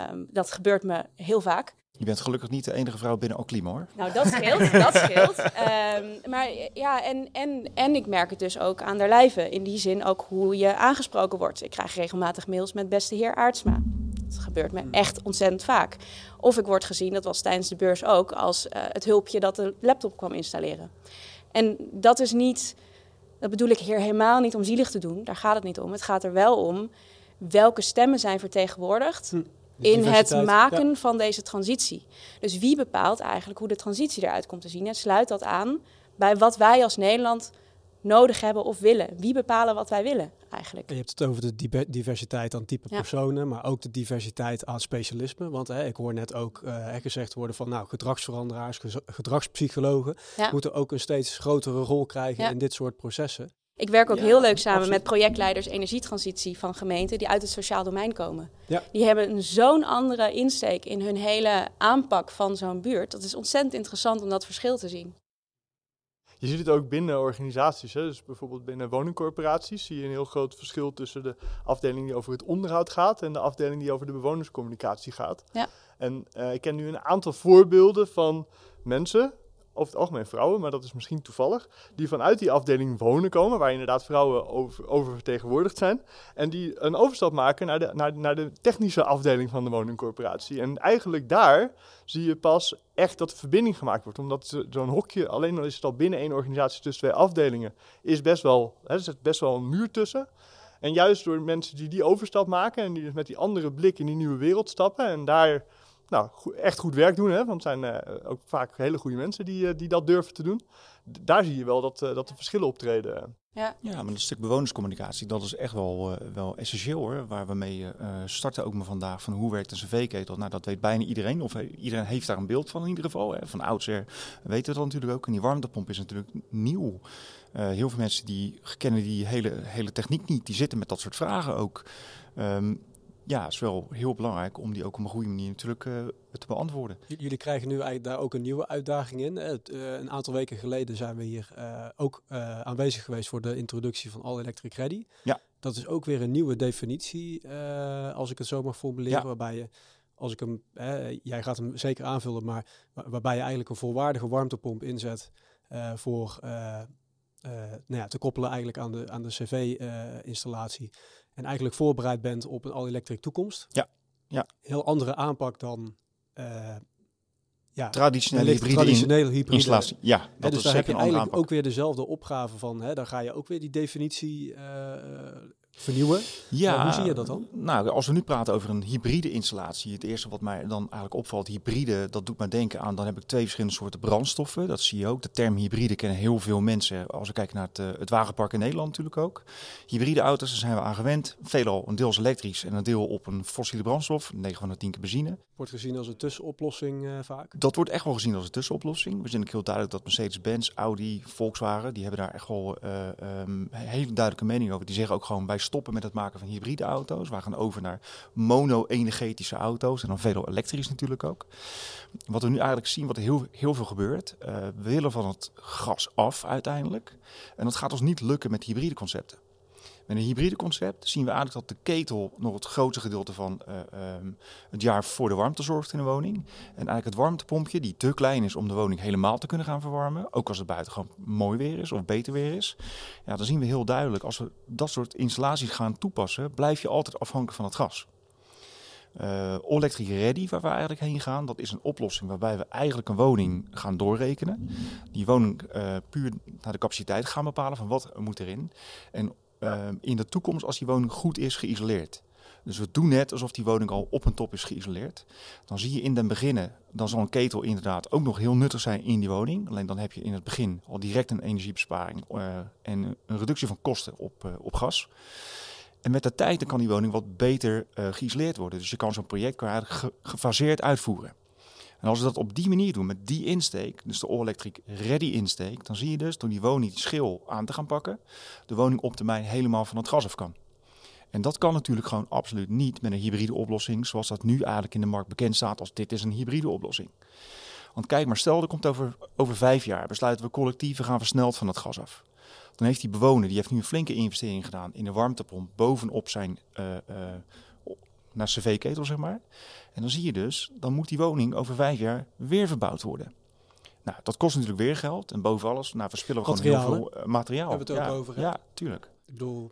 Um, dat gebeurt me heel vaak.
Je bent gelukkig niet de enige vrouw binnen Oclimo hoor.
Nou, dat scheelt, *laughs* dat scheelt. Um, maar ja, en, en, en ik merk het dus ook aan der lijve. In die zin ook hoe je aangesproken wordt. Ik krijg regelmatig mails met beste heer Aartsma. Dat gebeurt me echt ontzettend vaak. Of ik word gezien, dat was tijdens de beurs ook, als uh, het hulpje dat de laptop kwam installeren. En dat is niet, dat bedoel ik hier helemaal niet om zielig te doen. Daar gaat het niet om. Het gaat er wel om welke stemmen zijn vertegenwoordigd hm in het maken ja. van deze transitie. Dus wie bepaalt eigenlijk hoe de transitie eruit komt te zien en sluit dat aan bij wat wij als Nederland nodig hebben of willen? Wie bepalen wat wij willen eigenlijk?
En je hebt het over de diversiteit aan type ja. personen, maar ook de diversiteit aan specialisme. Want hè, ik hoor net ook uh, gezegd worden van nou, gedragsveranderaars, gedragspsychologen ja. moeten ook een steeds grotere rol krijgen in dit soort processen.
Ik werk ook ja, heel leuk samen absoluut. met projectleiders energietransitie van gemeenten die uit het sociaal domein komen.
Ja.
Die hebben zo'n andere insteek in hun hele aanpak van zo'n buurt. Dat is ontzettend interessant om dat verschil te zien.
Je ziet het ook binnen organisaties. Hè? Dus bijvoorbeeld binnen woningcorporaties zie je een heel groot verschil tussen de afdeling die over het onderhoud gaat en de afdeling die over de bewonerscommunicatie gaat.
Ja.
En uh, ik ken nu een aantal voorbeelden van mensen, over het algemeen vrouwen, maar dat is misschien toevallig, die vanuit die afdeling wonen komen, waar inderdaad vrouwen over, oververtegenwoordigd zijn, en die een overstap maken naar de, naar, naar de technische afdeling van de woningcorporatie. En eigenlijk daar zie je pas echt dat de verbinding gemaakt wordt, omdat zo'n hokje, alleen al is het al binnen één organisatie tussen twee afdelingen, is best wel, er zit best wel een muur tussen. En juist door mensen die die overstap maken en die dus met die andere blik in die nieuwe wereld stappen en daar nou, echt goed werk doen. Hè? Want het zijn uh, ook vaak hele goede mensen die, uh, die dat durven te doen. D daar zie je wel dat, uh, dat de verschillen optreden.
Ja.
ja, maar dat stuk bewonerscommunicatie, dat is echt wel, wel essentieel hoor. Waar we mee starten ook maar vandaag van hoe werkt een cv-ketel. Nou, dat weet bijna iedereen. Of iedereen heeft daar een beeld van in ieder geval. Hè. Van oudsher weten we dat natuurlijk ook. En die warmtepomp is natuurlijk nieuw. heel veel mensen die kennen die hele, hele techniek niet. Die zitten met dat soort vragen ook. Um, ja, het is wel heel belangrijk om die ook op een goede manier natuurlijk uh, te beantwoorden.
Jullie krijgen nu eigenlijk daar ook een nieuwe uitdaging in. Het, uh, een aantal weken geleden zijn we hier uh, ook aanwezig geweest voor de introductie van All Electric Ready.
Ja.
Dat is ook weer een nieuwe definitie, als ik het zo mag formuleren,
ja.
waarbij je, als ik hem, jij gaat hem zeker aanvullen, maar waar, waarbij je eigenlijk een volwaardige warmtepomp inzet voor nou ja, te koppelen eigenlijk aan de, aan de CV-installatie. En eigenlijk voorbereid bent op een all-electric toekomst.
Ja. ja.
Heel andere aanpak dan uh, ja,
traditionele hybride,
traditionele hybride
installatie. Ja, dat
hè, dus
is
daar heb je eigenlijk
aanpak.
ook weer dezelfde opgave van. Hè, daar ga je ook weer die definitie uh, vernieuwen.
Ja,
Maar hoe zie je dat dan?
Nou, als we nu praten over een hybride installatie, het eerste wat mij dan eigenlijk opvalt, hybride, dat doet mij denken aan, dan heb ik twee verschillende soorten brandstoffen. Dat zie je ook. De term hybride kennen heel veel mensen, als we kijken naar het, eh, het wagenpark in Nederland natuurlijk ook. Hybride auto's, daar zijn we aan gewend. Veelal een deels elektrisch en een deel op een fossiele brandstof, 9 van de 10 keer benzine.
Wordt gezien als een tussenoplossing eh, vaak.
Dat wordt echt wel gezien als een tussenoplossing. We zien ook heel duidelijk dat Mercedes-Benz, Audi, Volkswagen, die hebben daar echt wel een hele duidelijke mening over. Die zeggen ook gewoon, wij stoppen met het maken van hybride auto's. Wij gaan over naar mono-energetische auto's en dan veelal elektrisch natuurlijk ook. Wat we nu eigenlijk zien, wat er heel, heel veel gebeurt, eh, we willen van het gas af uiteindelijk. En dat gaat ons niet lukken met hybride concepten. Met een hybride concept zien we eigenlijk dat de ketel nog het grootste gedeelte van eh, ehm, het jaar voor de warmte zorgt in de woning. En eigenlijk het warmtepompje, die te klein is om de woning helemaal te kunnen gaan verwarmen, ook als het buiten gewoon mooi weer is of beter weer is. Ja, dan zien we heel duidelijk, als we dat soort installaties gaan toepassen, blijf je altijd afhankelijk van het gas. Uh, Electric Ready, waar we eigenlijk heen gaan, dat is een oplossing waarbij we eigenlijk een woning gaan doorrekenen. Die woning uh, puur naar de capaciteit gaan bepalen van wat moet erin. En uh, in de toekomst, als die woning goed is geïsoleerd. Dus we doen net alsof die woning al op een top is geïsoleerd. Dan zie je in den beginnen, dan zal een ketel inderdaad ook nog heel nuttig zijn in die woning. Alleen dan heb je in het begin al direct een energiebesparing en een reductie van kosten op, op gas. En met de tijd kan die woning wat beter uh, geïsoleerd worden. Dus je kan zo'n project gefaseerd uitvoeren. En als we dat op die manier doen, met die insteek, dus de all-electric ready insteek, dan zie je dus door die woning die schil aan te gaan pakken, de woning op termijn helemaal van het gas af kan. En dat kan natuurlijk gewoon absoluut niet met een hybride oplossing, zoals dat nu eigenlijk in de markt bekend staat als dit is een hybride oplossing. Want kijk maar, stel er komt over, over vijf jaar, besluiten we collectief, we gaan versneld van het gas af. Dan heeft die bewoner, die heeft nu een flinke investering gedaan in een warmtepomp bovenop zijn uh, uh, naar cv-ketel, zeg maar. En dan zie je dus, dan moet die woning over vijf jaar weer verbouwd worden. Nou, dat kost natuurlijk weer geld. En boven alles, nou, verspillen we
Materiaal,
gewoon heel veel uh, materiaal.
Hebben we het ook
ja,
over, hè?
Ja, tuurlijk.
Ik bedoel,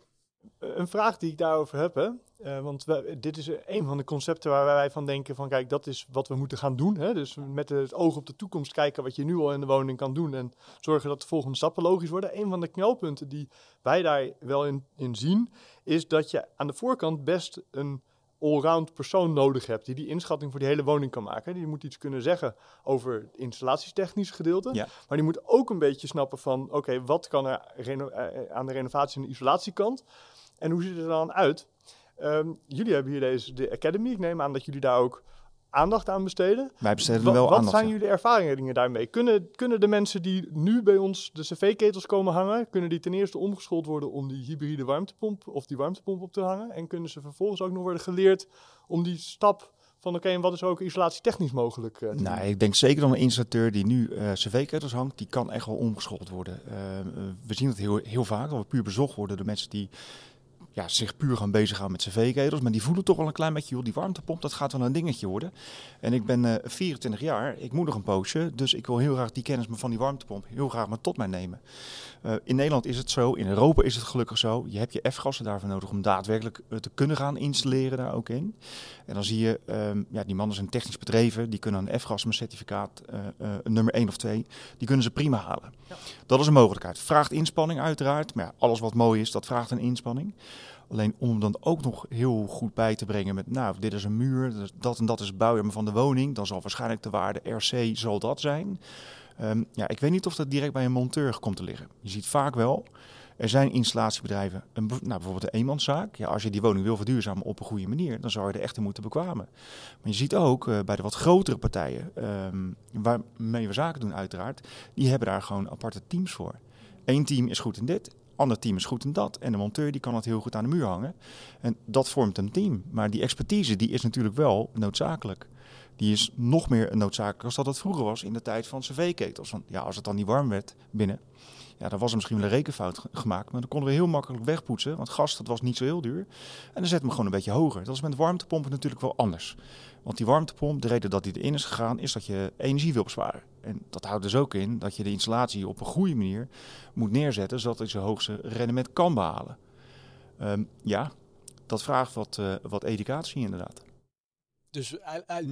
Een vraag die ik daarover heb, hè? Uh, want we, dit is een van de concepten waar wij van denken van kijk, dat is wat we moeten gaan doen. Hè? Dus met het oog op de toekomst kijken wat je nu al in de woning kan doen en zorgen dat de volgende stappen logisch worden. Een van de knelpunten die wij daar wel in, in zien, is dat je aan de voorkant best een allround persoon nodig hebt die die inschatting voor die hele woning kan maken. Die moet iets kunnen zeggen over het installatietechnisch gedeelte,
Ja.
maar die moet ook een beetje snappen van oké, wat kan er eh, aan de renovatie en de isolatiekant en hoe ziet het er dan uit? Ehm, jullie hebben hier deze de Academy. Ik neem aan dat jullie daar ook aandacht aan besteden.
Wij besteden er wel
wat
aandacht
zijn
aan.
jullie ervaringen daarmee? Kunnen, kunnen de mensen die nu bij ons de cv-ketels komen hangen, kunnen die ten eerste omgeschoold worden om die hybride warmtepomp of die warmtepomp op te hangen? En kunnen ze vervolgens ook nog worden geleerd om die stap van oké, en wat is ook isolatietechnisch mogelijk eh?
Nou, ik denk zeker dat een installateur die nu eh cv-ketels hangt, die kan echt wel omgeschoold worden. Eh, we zien het heel, heel vaak, dat we puur bezocht worden door mensen die ja, zich puur gaan bezighouden met cv-ketels. Maar die voelen toch wel een klein beetje, joh, die warmtepomp, dat gaat wel een dingetje worden. En ik ben eh 24 jaar, ik moet nog een poosje, dus ik wil heel graag die kennis van die warmtepomp heel graag maar tot mij nemen. Eh, in Nederland is het zo, in Europa is het gelukkig zo. Je hebt je F-gassen daarvoor nodig om daadwerkelijk eh, te kunnen gaan installeren daar ook in. En dan zie je, ehm, ja, die mannen zijn technisch bedreven, die kunnen een F-gas certificaat, eh, eh, nummer 1 of 2, die kunnen ze prima halen. Dat is een mogelijkheid. Vraagt inspanning uiteraard, maar ja, alles wat mooi is, dat vraagt een inspanning. Alleen om dan ook nog heel goed bij te brengen met, nou, dit is een muur, dus dat en dat is bouwjaar van de woning, dan zal waarschijnlijk de waarde RC zal dat zijn. Ehm, ja, ik weet niet of dat direct bij een monteur komt te liggen. Je ziet vaak wel, er zijn installatiebedrijven, een, nou, bijvoorbeeld een eenmanszaak. Ja, als je die woning wil verduurzamen op een goede manier, dan zou je er echt in moeten bekwamen. Maar je ziet ook eh, bij de wat grotere partijen, ehm, waarmee we zaken doen uiteraard, die hebben daar gewoon aparte teams voor. Eén team is goed in dit, ander team is goed in dat. En de monteur die kan het heel goed aan de muur hangen. En dat vormt een team. Maar die expertise die is natuurlijk wel noodzakelijk. Die is nog meer noodzakelijk als dat het vroeger was in de tijd van cv-ketels. Ja, als het dan niet warm werd binnen, ja, dan was er misschien wel een rekenfout ge- gemaakt. Maar dan konden we heel makkelijk wegpoetsen. Want gas, dat was niet zo heel duur. En dan zetten we gewoon een beetje hoger. Dat is met warmtepompen natuurlijk wel anders. Want die warmtepomp, de reden dat die erin is gegaan, is dat je energie wil besparen. En dat houdt dus ook in dat je de installatie op een goede manier moet neerzetten, zodat hij zijn hoogste rendement kan behalen. Ehm, ja, dat vraagt wat, eh, wat educatie inderdaad.
Dus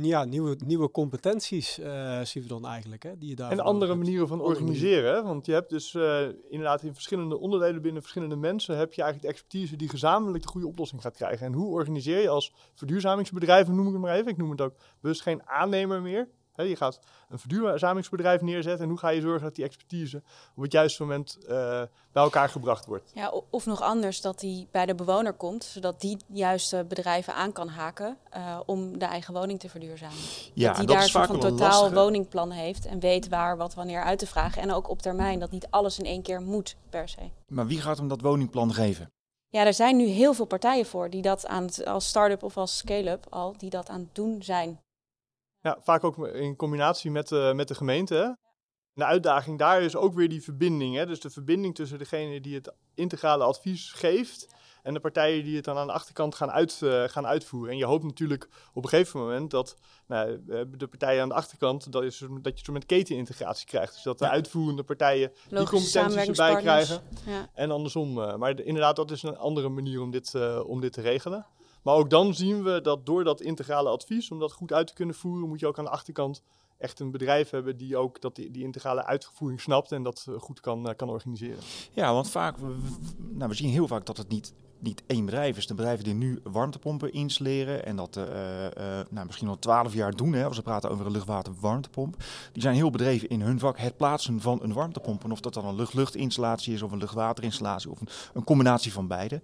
ja, nieuwe, nieuwe competenties uh, zien we dan eigenlijk, hè, die je daar.
En andere manieren van organiseren, hè? want je hebt dus uh, inderdaad in verschillende onderdelen binnen verschillende mensen heb je eigenlijk de expertise die gezamenlijk de goede oplossing gaat krijgen. En hoe organiseer je als verduurzamingsbedrijven, noem ik het maar even, ik noem het ook bewust geen aannemer meer, je gaat een verduurzamingsbedrijf neerzetten en hoe ga je zorgen dat die expertise op het juiste moment uh, bij elkaar gebracht wordt.
Ja, of nog anders, dat die bij de bewoner komt, zodat die juiste bedrijven aan kan haken uh, om de eigen woning te verduurzamen. Ja, dat die daar een van totaal woningplan heeft en weet waar wat wanneer uit te vragen. En ook op termijn, dat niet alles in één keer moet per se.
Maar wie gaat hem dat woningplan geven?
Ja, er zijn nu heel veel partijen voor die dat aan als start-up of als scale-up al, die dat aan het doen zijn.
Ja, vaak ook in combinatie met, uh, met de gemeente. Hè? De uitdaging daar is ook weer die verbinding. Hè? Dus de verbinding tussen degene die het integrale advies geeft en de partijen die het dan aan de achterkant gaan, uit, uh, gaan uitvoeren. En je hoopt natuurlijk op een gegeven moment dat nou, de partijen aan de achterkant, dat, is, dat je zo met ketenintegratie krijgt. Dus dat de uitvoerende partijen die competenties erbij krijgen. Ja. En andersom. Uh, maar inderdaad, dat is een andere manier om dit, uh, om dit te regelen. Maar ook dan zien we dat door dat integrale advies, om dat goed uit te kunnen voeren, moet je ook aan de achterkant echt een bedrijf hebben die ook dat die, integrale uitvoering snapt en dat eh, goed kan, eh, kan organiseren.
Ja, want vaak, nou, we zien heel vaak dat het niet niet één bedrijf is. De bedrijven die nu warmtepompen installeren en dat uh, nou, misschien al twaalf jaar doen, hè, als we praten over een luchtwater-warmtepomp, die zijn heel bedreven in hun vak het plaatsen van een warmtepomp. En of dat dan een lucht-luchtinstallatie is of een luchtwaterinstallatie of een, een, combinatie van beide.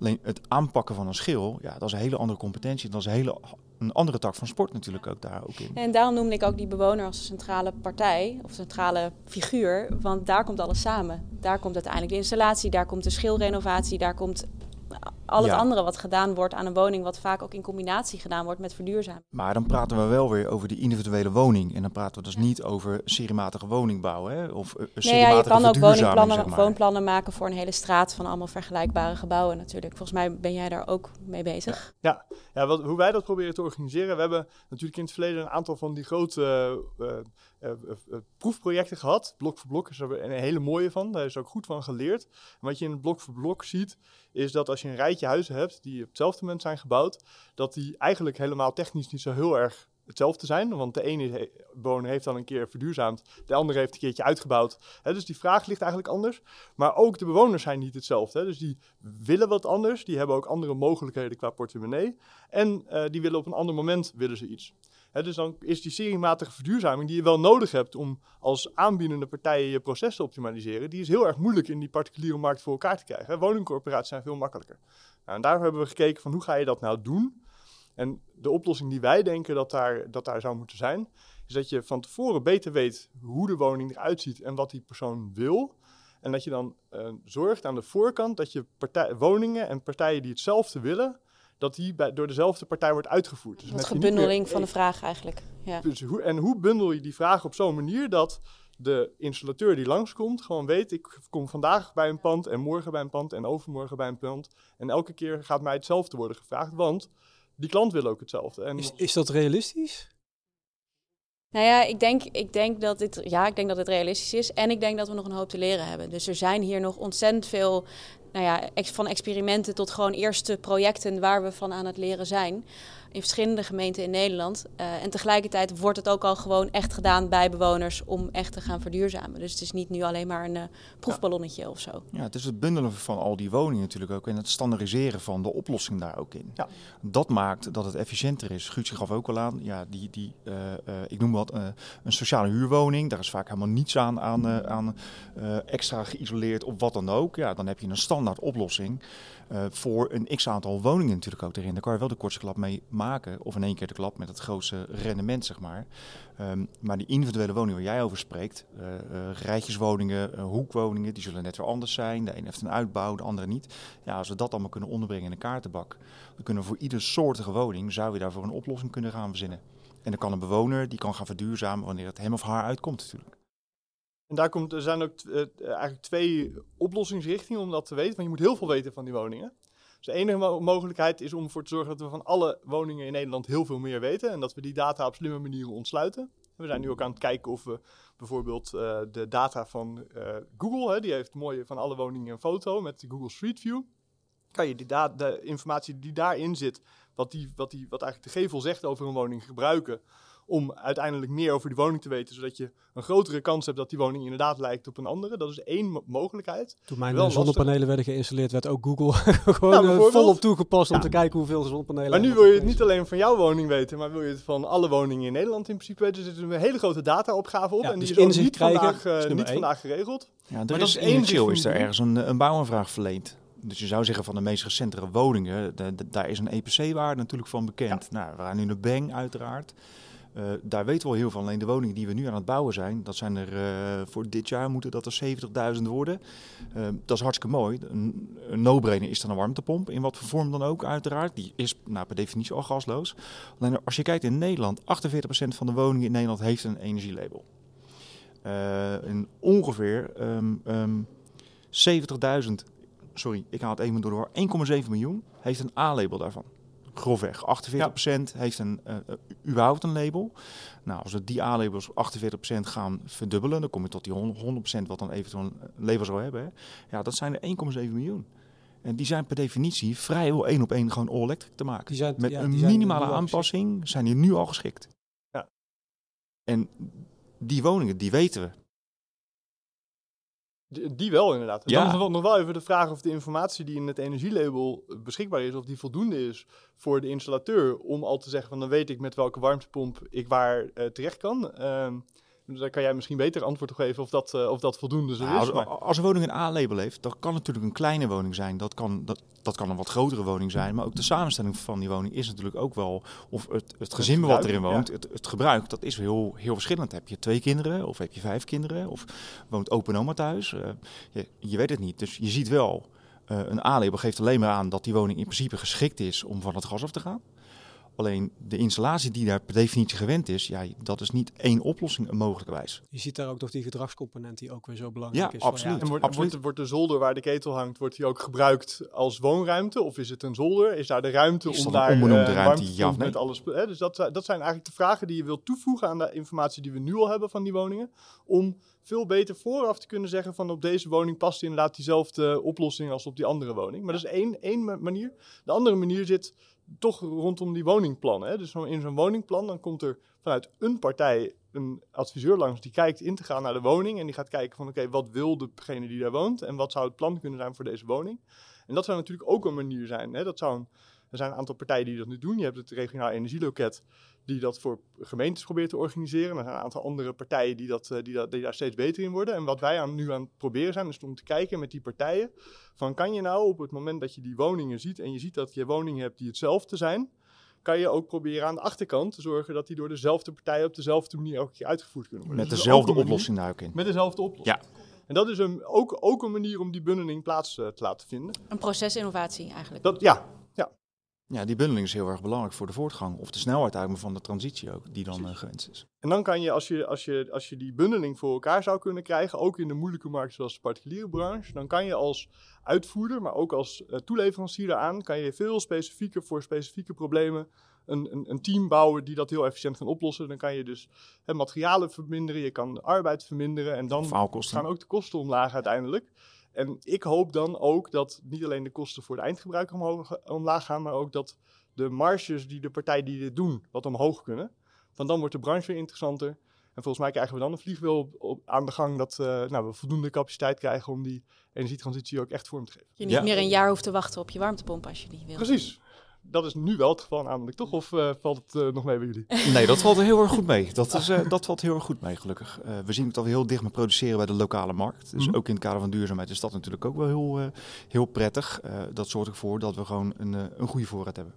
Alleen het aanpakken van een schil, ja, dat is een hele andere competentie. Dat is een hele een andere tak van sport natuurlijk ook daar ook in.
En daarom noemde ik ook die bewoner als centrale partij of centrale figuur, want daar komt alles samen. Daar komt uiteindelijk de installatie, daar komt de schilrenovatie, daar komt al het andere wat gedaan wordt aan een woning, wat vaak ook in combinatie gedaan wordt met verduurzamen.
Maar dan praten we wel weer over die individuele woning. En dan praten we dus niet over seriematige woningbouw. Hè? Of uh,
nee, ja, je kan ook woningplannen, zeg maar. woonplannen maken voor een hele straat van allemaal vergelijkbare gebouwen natuurlijk. Volgens mij ben jij daar ook mee bezig.
Ja, ja wat, hoe wij dat proberen te organiseren. We hebben natuurlijk in het verleden een aantal van die grote uh, uh, proefprojecten gehad. Blok voor blok is er een hele mooie van. Daar is ook goed van geleerd. Wat je in blok voor blok ziet, is dat als je een rijtje huizen hebt die op hetzelfde moment zijn gebouwd, dat die eigenlijk helemaal technisch niet zo heel erg hetzelfde zijn. Want de ene bewoner heeft dan een keer verduurzaamd, de andere heeft een keertje uitgebouwd. dus die vraag ligt eigenlijk anders. Maar ook de bewoners zijn niet hetzelfde. Dus die willen wat anders, die hebben ook andere mogelijkheden qua portemonnee. En die willen op een ander moment willen ze iets dus dan is die seriematige verduurzaming die je wel nodig hebt om als aanbiedende partijen je proces te optimaliseren, die is heel erg moeilijk in die particuliere markt voor elkaar te krijgen. Woningcorporaties zijn veel makkelijker. Nou, hebben we gekeken van hoe ga je dat nou doen? En de oplossing die wij denken dat daar, dat daar zou moeten zijn, is dat je van tevoren beter weet hoe de woning eruit ziet en wat die persoon wil. En dat je dan uh, zorgt aan de voorkant dat je partij, woningen en partijen die hetzelfde willen, dat die bij, door dezelfde partij wordt uitgevoerd.
Dus met gebundeling van de vraag eigenlijk. Ja.
Dus hoe, en hoe bundel je die vraag op zo'n manier dat de installateur die langskomt gewoon weet, ik kom vandaag bij een pand en morgen bij een pand en overmorgen bij een pand. En elke keer gaat mij hetzelfde worden gevraagd, want die klant wil ook hetzelfde. En
is, is dat realistisch?
Nou ja, ik denk, ik denk dat dit, ja, ik denk dat het realistisch is. En ik denk dat we nog een hoop te leren hebben. Dus er zijn hier nog ontzettend veel nou ja, van experimenten tot gewoon eerste projecten waar we van aan het leren zijn in verschillende gemeenten in Nederland. Uh, en tegelijkertijd wordt het ook al gewoon echt gedaan bij bewoners om echt te gaan verduurzamen. Dus het is niet nu alleen maar een uh, proefballonnetje of zo.
Ja, het is het bundelen van al die woningen natuurlijk ook en het standaardiseren van de oplossing daar ook in. Ja. Dat maakt dat het efficiënter is. Guutje gaf ook al aan, ja, die, die, uh, ik noem wat, een sociale huurwoning. Daar is vaak helemaal niets aan, aan, aan extra geïsoleerd of wat dan ook. Ja, dan heb je een standaard oplossing. Uh, voor een x aantal woningen natuurlijk ook erin. Daar kan je wel de kortste klap mee maken. Of in één keer de klap met het grootste rendement, zeg maar. Um, maar die individuele woningen waar jij over spreekt, uh, uh, rijtjeswoningen, hoekwoningen, die zullen net weer anders zijn. De een heeft een uitbouw, de andere niet. Ja, als we dat allemaal kunnen onderbrengen in een kaartenbak, dan kunnen we voor ieder soortige woning, zou je daarvoor een oplossing kunnen gaan verzinnen. En dan kan een bewoner, die kan gaan verduurzamen wanneer het hem of haar uitkomt natuurlijk.
En daar komt, er zijn ook uh, eigenlijk twee oplossingsrichtingen om dat te weten. Want je moet heel veel weten van die woningen. Dus de enige mogelijkheid is om ervoor te zorgen dat we van alle woningen in Nederland heel veel meer weten. En dat we die data op slimme manieren ontsluiten. We zijn nu ook aan het kijken of we bijvoorbeeld uh, de data van uh, Google, hè, die heeft mooi van alle woningen een foto met de Google Street View. Kan je die de informatie die daarin zit wat, die, wat, die, wat eigenlijk de gevel zegt over een woning gebruiken om uiteindelijk meer over die woning te weten, zodat je een grotere kans hebt dat die woning inderdaad lijkt op een andere. Dat is één mogelijkheid.
Toen mijn Wel zonnepanelen lastig. werden geïnstalleerd, werd ook Google *laughs* gewoon nou,
uh,
volop toegepast om te kijken hoeveel zonnepanelen.
Maar nu wil je het niet alleen van jouw woning weten, maar wil je het van alle woningen in Nederland in principe weten. Er zit een hele grote data-opgave op en die dus is niet, vandaag, uh, niet vandaag geregeld.
Ja, er maar is, in chill is er ergens een, een bouwaanvraag verleend. Dus je zou zeggen van de meest recentere woningen, daar is een EPC-waarde natuurlijk van bekend. Ja. Nou, we gaan nu de Bang uiteraard. Uh, daar weten we al heel van. Alleen de woningen die we nu aan het bouwen zijn, dat zijn er uh, voor dit jaar moeten dat er 70.000 worden. Uh, dat is hartstikke mooi. Een, no-brainer is dan een warmtepomp, in wat voor vorm dan ook uiteraard. Die is nou, per definitie al gasloos. Alleen als je kijkt in Nederland, 48% van de woningen in Nederland heeft een energielabel. en ongeveer um, um, 70.000, sorry, ik haal het even door, 1,7 miljoen heeft een A-label daarvan grofweg. 48% heeft een, uh, überhaupt een label. Nou, als we die A-labels 48% gaan verdubbelen, dan kom je tot die 100% wat dan eventueel een label zou hebben. Hè. Ja, dat zijn er 1,7 miljoen. En die zijn per definitie vrijwel één op één gewoon all-electric te maken. Die zijn, Met een minimale aanpassing zijn die nu al geschikt. Ja. En die woningen, die weten we.
Die, wel inderdaad. ja. Dan is nog wel even de vraag of de informatie die in het energielabel beschikbaar is, of die voldoende is voor de installateur om al te zeggen van dan weet ik met welke warmtepomp ik waar uh, terecht kan. Uh, dus daar kan jij misschien beter antwoord op geven of dat, uh, of dat voldoende zo nou, is.
Als, als, een woning een A-label heeft, dat kan natuurlijk een kleine woning zijn. Dat kan, dat, dat kan een wat grotere woning zijn. Maar ook de samenstelling van die woning is natuurlijk ook wel... Of het, het gezin wat erin woont, het, het, gebruik, dat is heel, heel verschillend. Heb je twee kinderen of heb je vijf kinderen? Of woont open oma thuis? Uh, je, je, weet het niet. Dus je ziet wel... Uh, een A-label geeft alleen maar aan dat die woning in principe geschikt is om van het gas af te gaan. Alleen de installatie die daar per definitie gewend is, ja, dat is niet één oplossing mogelijkerwijs.
Je ziet daar ook toch die gedragscomponent die ook weer zo belangrijk
ja,
is.
Absoluut,
en wordt,
absoluut.
Wordt, de zolder waar de ketel hangt, wordt die ook gebruikt als woonruimte? Of is het een zolder? Is daar de ruimte om daar
een onbenoemde uh, ruimte, ja, nee.
met alles? Hè? Dus dat, dat zijn eigenlijk de vragen die je wilt toevoegen aan de informatie die we nu al hebben van die woningen. Om veel beter vooraf te kunnen zeggen van op deze woning past inderdaad diezelfde oplossing als op die andere woning. Maar dat is één, één manier. De andere manier zit toch rondom die woningplannen. Hè? Dus in zo'n woningplan dan komt er vanuit een partij een adviseur langs die kijkt in te gaan naar de woning en die gaat kijken van oké, wat wil degene die daar woont en wat zou het plan kunnen zijn voor deze woning. En dat zou natuurlijk ook een manier zijn. Hè? Dat zou een, er zijn een aantal partijen die dat nu doen. Je hebt het regionaal energieloket die dat voor gemeentes probeert te organiseren. Er zijn een aantal andere partijen die, dat, eh, die, dat, die daar steeds beter in worden. En wat wij aan, nu aan het proberen zijn, is om te kijken met die partijen. Van kan je nou op het moment dat je die woningen ziet en je ziet dat je woningen hebt die hetzelfde zijn, kan je ook proberen aan de achterkant te zorgen dat die door dezelfde partijen op dezelfde manier elke keer uitgevoerd kunnen worden.
Met dus dezelfde oplossing daar ook in.
Met dezelfde oplossing. Ja. En dat is een, ook, ook een manier om die bundeling plaats uh, te laten vinden.
Een procesinnovatie eigenlijk.
Dat, ja,
ja, die bundeling is heel erg belangrijk voor de voortgang of de snelheid uit van de transitie ook, die dan uh, gewenst is.
En dan kan je als, je, als je, als je die bundeling voor elkaar zou kunnen krijgen, ook in de moeilijke markt zoals de particuliere branche, dan kan je als uitvoerder, maar ook als uh, toeleverancier daaraan, kan je veel specifieker voor specifieke problemen een, een, een, team bouwen die dat heel efficiënt kan oplossen. Dan kan je dus hè, materialen verminderen, je kan de arbeid verminderen en dan gaan ook de kosten omlaag uiteindelijk. En ik hoop dan ook dat niet alleen de kosten voor de eindgebruiker omhoog, omlaag gaan, maar ook dat de marges die de partijen die dit doen, wat omhoog kunnen. Want dan wordt de branche weer interessanter. En volgens mij krijgen we dan een vliegwiel op, aan de gang dat uh, nou, we voldoende capaciteit krijgen om die energietransitie ook echt vorm te geven.
Je niet meer een jaar hoeft te wachten op je warmtepomp als je die wil.
Precies dat is nu wel het geval namelijk, toch? Of uh, valt het uh, nog mee bij jullie? *laughs*
Nee, dat valt er heel erg goed mee. Dat, is, uh, dat valt heel erg goed mee, gelukkig. we zien het al heel dicht met produceren bij de lokale markt. Dus ook in het kader van duurzaamheid is dat natuurlijk ook wel heel, heel prettig. dat zorgt ervoor dat we gewoon een, een goede voorraad hebben.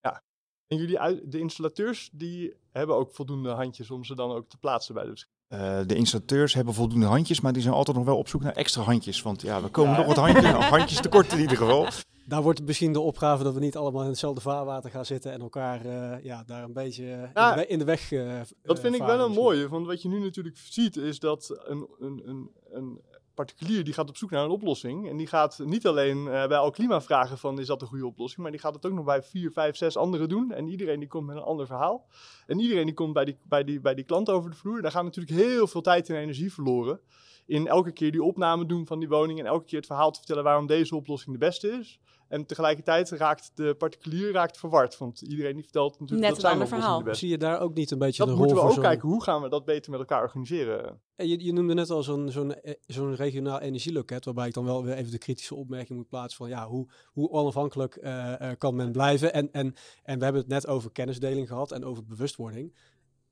Ja, en jullie, de installateurs, die hebben ook voldoende handjes om ze dan ook te plaatsen bij de
uh, de installateurs hebben voldoende handjes, maar die zijn altijd nog wel op zoek naar extra handjes. Want ja, we komen nog wat handjes, handjes tekort in ieder geval *laughs*
daar wordt het misschien de opgave dat we niet allemaal in hetzelfde vaarwater gaan zitten en elkaar uh, ja, daar een beetje in, de in, de weg. Uh,
dat vind ik wel een mooie, want wat je nu natuurlijk ziet is dat een, een, een, een particulier die gaat op zoek naar een oplossing. En die gaat niet alleen uh, bij Alklima vragen van is dat een goede oplossing, maar die gaat het ook nog bij vier, vijf, zes anderen doen. En iedereen die komt met een ander verhaal. En iedereen die komt bij die, bij die, bij die klant over de vloer. Daar gaat natuurlijk heel veel tijd en energie verloren. In elke keer die opname doen van die woning en elke keer het verhaal te vertellen waarom deze oplossing de beste is. En tegelijkertijd raakt de particulier raakt verward. Want iedereen die vertelt natuurlijk
Net
dat
een
zijn
verhaal.
de beste.
Zie je daar ook niet een beetje
Dat
de rol
moeten we ook
zo'n-
kijken. Hoe gaan we dat beter met elkaar organiseren?
En Je, je noemde net al zo'n zo'n eh, zo'n regionaal energieloket, waarbij ik dan wel weer even de kritische opmerking moet plaatsen van ja, hoe, hoe onafhankelijk eh, eh, kan men blijven? En, en, en we hebben het net over kennisdeling gehad en over bewustwording.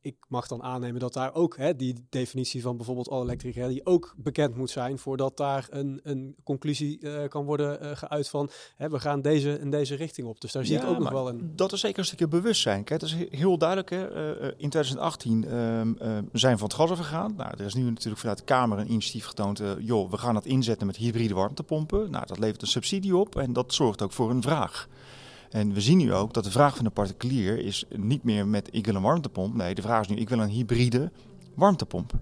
Ik mag dan aannemen dat daar ook hè, die definitie van bijvoorbeeld all electric rally ook bekend moet zijn, voordat daar een, een conclusie eh, kan worden eh, geuit van hè, we gaan deze in deze richting op. Dus daar zie ik ook nog wel een.
Dat is zeker een stukje bewustzijn. Kijk, het is he- heel duidelijk. Hè. eh, in 2018 ehm, eh, zijn we van het gas afgegaan. Nou, er is nu natuurlijk vanuit de Kamer een initiatief getoond. joh, we gaan dat inzetten met hybride warmtepompen. Nou, dat levert een subsidie op en dat zorgt ook voor een vraag. En we zien nu ook dat de vraag van de particulier is niet meer met ik wil een warmtepomp. Nee, de vraag is nu ik wil een hybride warmtepomp.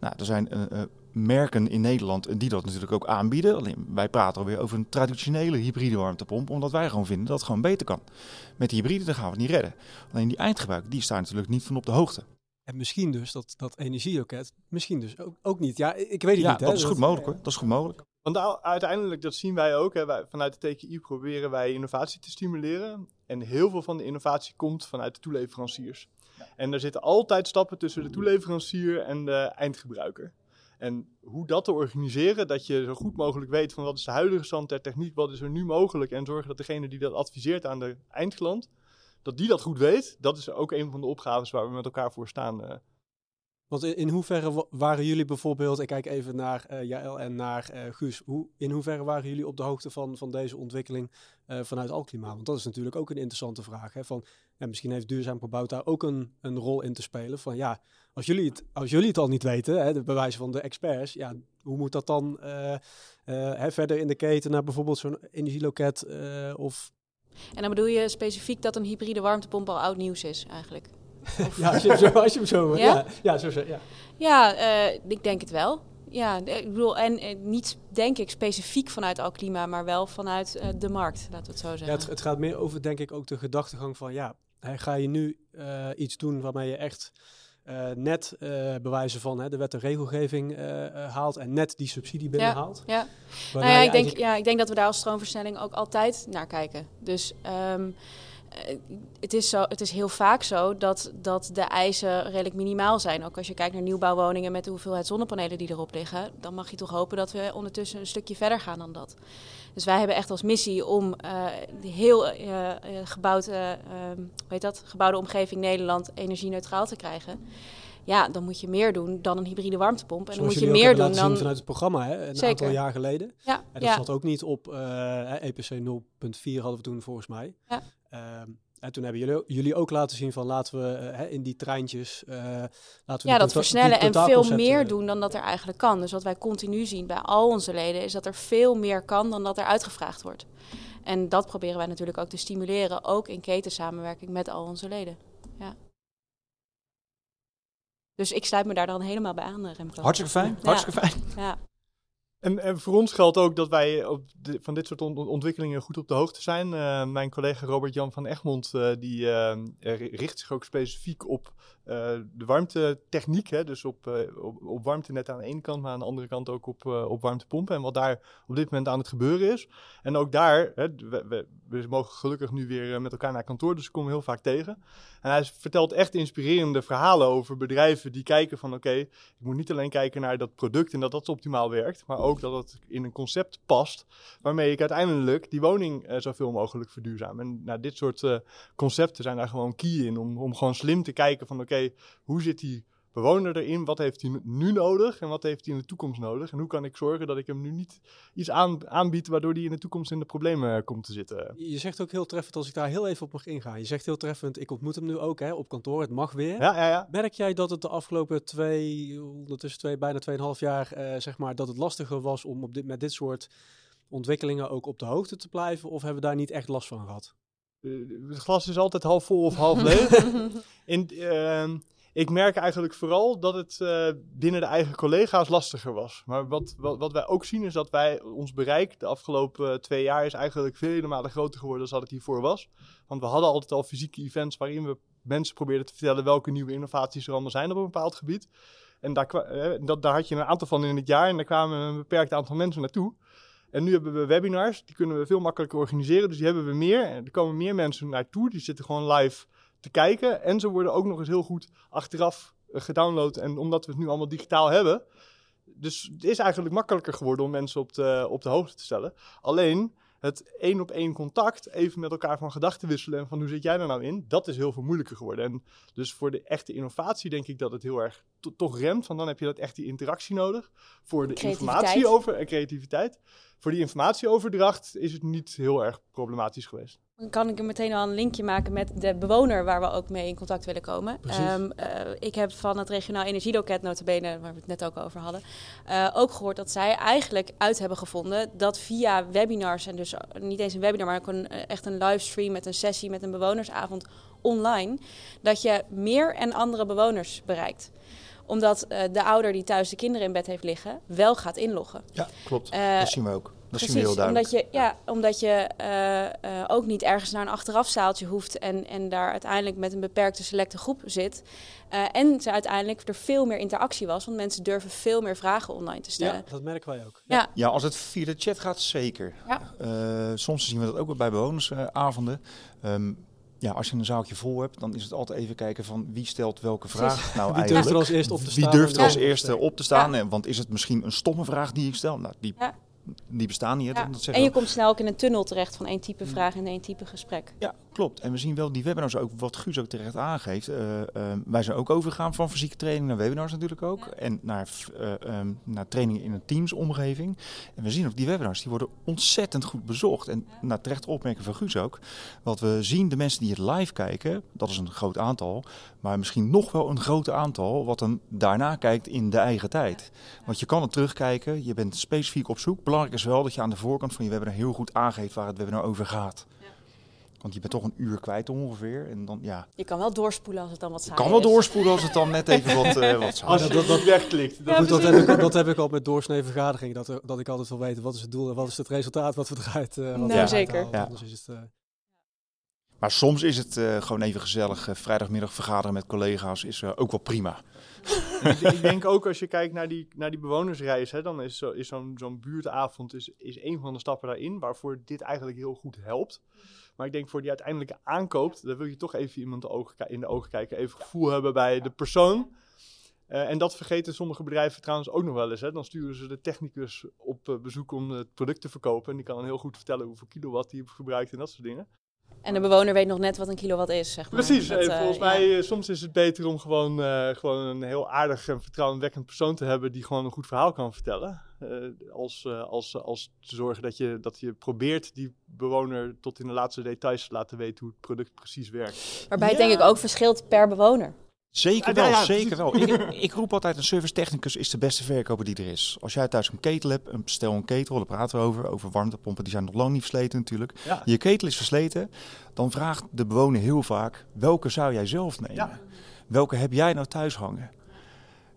Nou, er zijn eh, eh, merken in Nederland die dat natuurlijk ook aanbieden. Alleen wij praten alweer over een traditionele hybride warmtepomp. Omdat wij gewoon vinden dat het gewoon beter kan. Met die hybride dan gaan we het niet redden. Alleen die eindgebruiker die staan natuurlijk niet van op de hoogte.
En misschien dus dat, dat energieloket, misschien dus ook, ook niet. Ja, ik weet het
Ja,
niet. hè.
dat is goed mogelijk hoor. Dat is goed mogelijk.
Want uiteindelijk, dat zien wij ook. Hè, wij, vanuit de TKI proberen wij innovatie te stimuleren. En heel veel van de innovatie komt vanuit de toeleveranciers. En er zitten altijd stappen tussen de toeleverancier en de eindgebruiker. En hoe dat te organiseren, dat je zo goed mogelijk weet van wat is de huidige stand der techniek, wat is er nu mogelijk. En zorgen dat degene die dat adviseert aan de eindklant, dat die dat goed weet. Dat is ook een van de opgaves waar we met elkaar voor staan.
Want in, hoeverre wa- waren jullie bijvoorbeeld, ik kijk even naar eh Jaël en naar eh, Guus, hoe, in hoeverre waren jullie op de hoogte van, van deze ontwikkeling eh, vanuit Alklimaat? Want dat is natuurlijk ook een interessante vraag. Hè? Van, ja, misschien heeft duurzaam gebouwd daar ook een, een rol in te spelen. Van ja, als jullie het, als jullie het al niet weten, hè, de bewijzen van de experts, ja, hoe moet dat dan hè, verder in de keten naar bijvoorbeeld zo'n energieloket of...
En dan bedoel je specifiek dat een hybride warmtepomp al oud nieuws is eigenlijk?
Ja, als je hem zo, als je hem zo
Ja?
ja? Ja, zo, ja.
Ja, eh, ik denk het wel. Ja, ik bedoel, en eh, niet denk ik specifiek vanuit Alklima, maar wel vanuit eh, de markt, laten we het zo
Ja,
zeggen.
het, het gaat meer over, denk ik, ook de gedachtegang van ja, ga je nu iets doen waarmee je echt net bewijzen van hè, de wet en regelgeving haalt en net die subsidie binnenhaalt.
ja. Nou ja, ik denk,
eigenlijk-
ja, ik denk dat we daar als stroomversnelling ook altijd naar kijken. Dus ehm, eh, het, is zo, het is heel vaak zo dat, dat de eisen redelijk minimaal zijn. Ook als je kijkt naar nieuwbouwwoningen met de hoeveelheid zonnepanelen die erop liggen, dan mag je toch hopen dat we ondertussen een stukje verder gaan dan dat. Dus wij hebben echt als missie om eh, die heel eh, eh, gebouwd, eh, ehm, dat? gebouwde omgeving Nederland energie-neutraal te krijgen. Ja, dan moet je meer doen dan een hybride warmtepomp. En dan moet je meer doen dan.
vanuit het programma hè, een
Zeker.
aantal jaar geleden.
Ja,
En dat
ja.
zat ook niet op eh, EPC 0.4 hadden we toen volgens mij.
Ja.
Ehm, en toen hebben jullie, jullie ook laten zien van laten we eh, hè, in die treintjes, eh, laten we
ja, dat versnellen en veel meer doen dan dat er eigenlijk kan. Dus wat wij continu zien bij al onze leden is dat er veel meer kan dan dat er uitgevraagd wordt. En dat proberen wij natuurlijk ook te stimuleren, ook in ketensamenwerking met al onze leden. Ja. Dus ik sluit me daar dan helemaal bij aan, eh, Remco.
Hartstikke fijn.
Ja.
Hartstikke fijn.
Ja.
En, en voor ons geldt ook dat wij op de- van dit soort on- ontwikkelingen goed op de hoogte zijn. Eh, mijn collega Robert-Jan van Egmond eh, die, eh, richt zich ook specifiek op de warmtetechniek. Hè? Dus op, eh, op, op warmtenet aan de ene kant, maar aan de andere kant ook op, eh, op warmtepompen. En wat daar op dit moment aan het gebeuren is. En ook daar, hè, we, we, mogen gelukkig nu weer eh, met elkaar naar kantoor, dus we komen heel vaak tegen. En hij vertelt echt inspirerende verhalen over bedrijven die kijken van oké, ik moet niet alleen kijken naar dat product en dat dat optimaal werkt, maar ook dat het in een concept past waarmee ik uiteindelijk die woning eh, zoveel mogelijk verduurzaam. En nou, dit soort eh, concepten zijn daar gewoon key in om, om gewoon slim te kijken van oké, hoe zit die bewoner erin? Wat heeft hij nu nodig en wat heeft hij in de toekomst nodig? En hoe kan ik zorgen dat ik hem nu niet iets aan, aanbied waardoor hij in de toekomst in de problemen eh, komt te zitten?
Je zegt ook heel treffend, als ik daar heel even op mag ingaan. Je zegt heel treffend, ik ontmoet hem nu ook hè, op kantoor, het mag weer.
Ja, ja, ja.
Merk jij dat het de afgelopen twee, ondertussen twee, bijna tweeënhalf jaar, eh, zeg maar, dat het lastiger was om op dit, met dit soort ontwikkelingen ook op de hoogte te blijven? Of hebben we daar niet echt last van gehad?
Eh, Het glas is altijd half vol of half leeg. *laughs* In, ehm, ik merk eigenlijk vooral dat het eh, binnen de eigen collega's lastiger was. Maar wat, wat, wat wij ook zien is dat wij ons bereik de afgelopen eh, twee jaar is eigenlijk vele malen groter geworden dan dat het hiervoor was. Want we hadden altijd al fysieke events waarin we mensen probeerden te vertellen welke nieuwe innovaties er allemaal zijn op een bepaald gebied. En daar, dat, daar had je een aantal van in het jaar en daar kwamen een beperkt aantal mensen naartoe. En nu hebben we webinars, die kunnen we veel makkelijker organiseren. Dus die hebben we meer. En er komen meer mensen naartoe, die zitten gewoon live te kijken. En ze worden ook nog eens heel goed achteraf eh, gedownload. En omdat we het nu allemaal digitaal hebben. Dus het is eigenlijk makkelijker geworden om mensen op de, op de hoogte te stellen. Alleen het één op één contact, even met elkaar van gedachten wisselen en van hoe zit jij er nou in, dat is heel veel moeilijker geworden. En dus voor de echte innovatie denk ik dat het heel erg toch remt, want dan heb je dat echt die interactie nodig. Voor de informatie over en creativiteit. Voor die informatieoverdracht is het niet heel erg problematisch geweest.
Dan kan ik er meteen al een linkje maken met de bewoner waar we ook mee in contact willen komen. Um, ik heb van het regionaal energieloket, notabene, waar we het net ook over hadden, uh, ook gehoord dat zij eigenlijk uit hebben gevonden dat via webinars, en dus niet eens een webinar, maar ook een, eh, echt een livestream met een sessie met een bewonersavond online, dat je meer en andere bewoners bereikt omdat uh, de ouder die thuis de kinderen in bed heeft liggen, wel gaat inloggen.
Ja, klopt. dat zien we ook. Dat
Precies,
heel duidelijk.
Omdat je, ja, omdat je uh, uh, ook niet ergens naar een achterafzaaltje hoeft en, en daar uiteindelijk met een beperkte selecte groep zit. Uh, en ze uiteindelijk er veel meer interactie was, want mensen durven veel meer vragen online te stellen.
Ja, dat merken wij ook.
Ja,
ja als het via de chat gaat, zeker. Ja. soms zien we dat ook bij bewonersavonden. Um, ja, als je een zaaltje vol hebt, dan is het altijd even kijken van wie stelt welke vraag nou
wie
eigenlijk.
Durft er als eerste op te
staan wie durft er als eerste op te staan? Ja. Want is het misschien een stomme vraag die ik stel? Nou, die
ja
die bestaan niet.
Ja. en je komt snel ook in een tunnel terecht van één type vraag en één type gesprek.
Ja, klopt. En we zien wel die webinars ook, wat Guus ook terecht aangeeft. Uh, uh, wij zijn ook overgegaan van fysieke training naar webinars natuurlijk ook. Ja. En naar, uh, um, naar trainingen in een teamsomgeving. En we zien ook die webinars, die worden ontzettend goed bezocht. En ja. naar terecht opmerken van Guus ook. Wat we zien, de mensen die het live kijken, dat is een groot aantal. Maar misschien nog wel een groot aantal wat dan daarna kijkt in de eigen tijd. Want je kan het terugkijken, je bent specifiek op zoek belangrijk is wel dat je aan de voorkant van je webinar heel goed aangeeft waar het webinar over gaat. Want je bent toch een uur kwijt ongeveer. En dan, ja.
Je kan wel doorspoelen als het dan wat saai
Je kan wel doorspoelen als het dan net even wat, uh, wat
saai is. Als dat, dat wegklikt.
Dat, ja, dat, heb ik, dat heb ik al met doorsnee vergaderingen. Dat, dat ik altijd wil weten wat is het doel en wat is het resultaat wat we eruit uh,
Nou, ja. zeker.
Ja. Anders is het... Uh,
maar soms is het uh, gewoon even gezellig. Uh, vrijdagmiddag vergaderen met collega's is uh, ook wel prima.
ik, ik, denk ook als je kijkt naar die, naar die bewonersreis, hè, dan is, zo, is zo'n zo'n buurtavond is, is een van de stappen daarin waarvoor dit eigenlijk heel goed helpt. Maar ik denk voor die uiteindelijke aankoop, daar wil je toch even iemand de ogen, in de ogen kijken, even gevoel hebben bij de persoon. Uh, en dat vergeten sommige bedrijven trouwens ook nog wel eens. Hè. Dan sturen ze de technicus op uh, bezoek om het product te verkopen. En die kan dan heel goed vertellen hoeveel kilowatt die gebruikt en dat soort dingen.
En de bewoner weet nog net wat een kilowatt is, zeg maar.
Precies. Dat, uh, volgens mij, ja. soms is het beter om gewoon, uh, gewoon een heel aardig en vertrouwenwekkend persoon te hebben die gewoon een goed verhaal kan vertellen. Uh, als, als, als te zorgen dat je, dat je probeert die bewoner tot in de laatste details te laten weten hoe het product precies werkt.
Waarbij ja. het denk ik ook verschilt per bewoner.
Zeker wel, ja, ja, zeker wel. *laughs* ik, ik, roep altijd, een service technicus is de beste verkoper die er is. Als jij thuis een ketel hebt, een, stel een ketel, daar praten we over, over warmtepompen, die zijn nog lang niet versleten natuurlijk. Ja. Je ketel is versleten, dan vraagt de bewoner heel vaak, welke zou jij zelf nemen? Welke heb jij nou thuis hangen?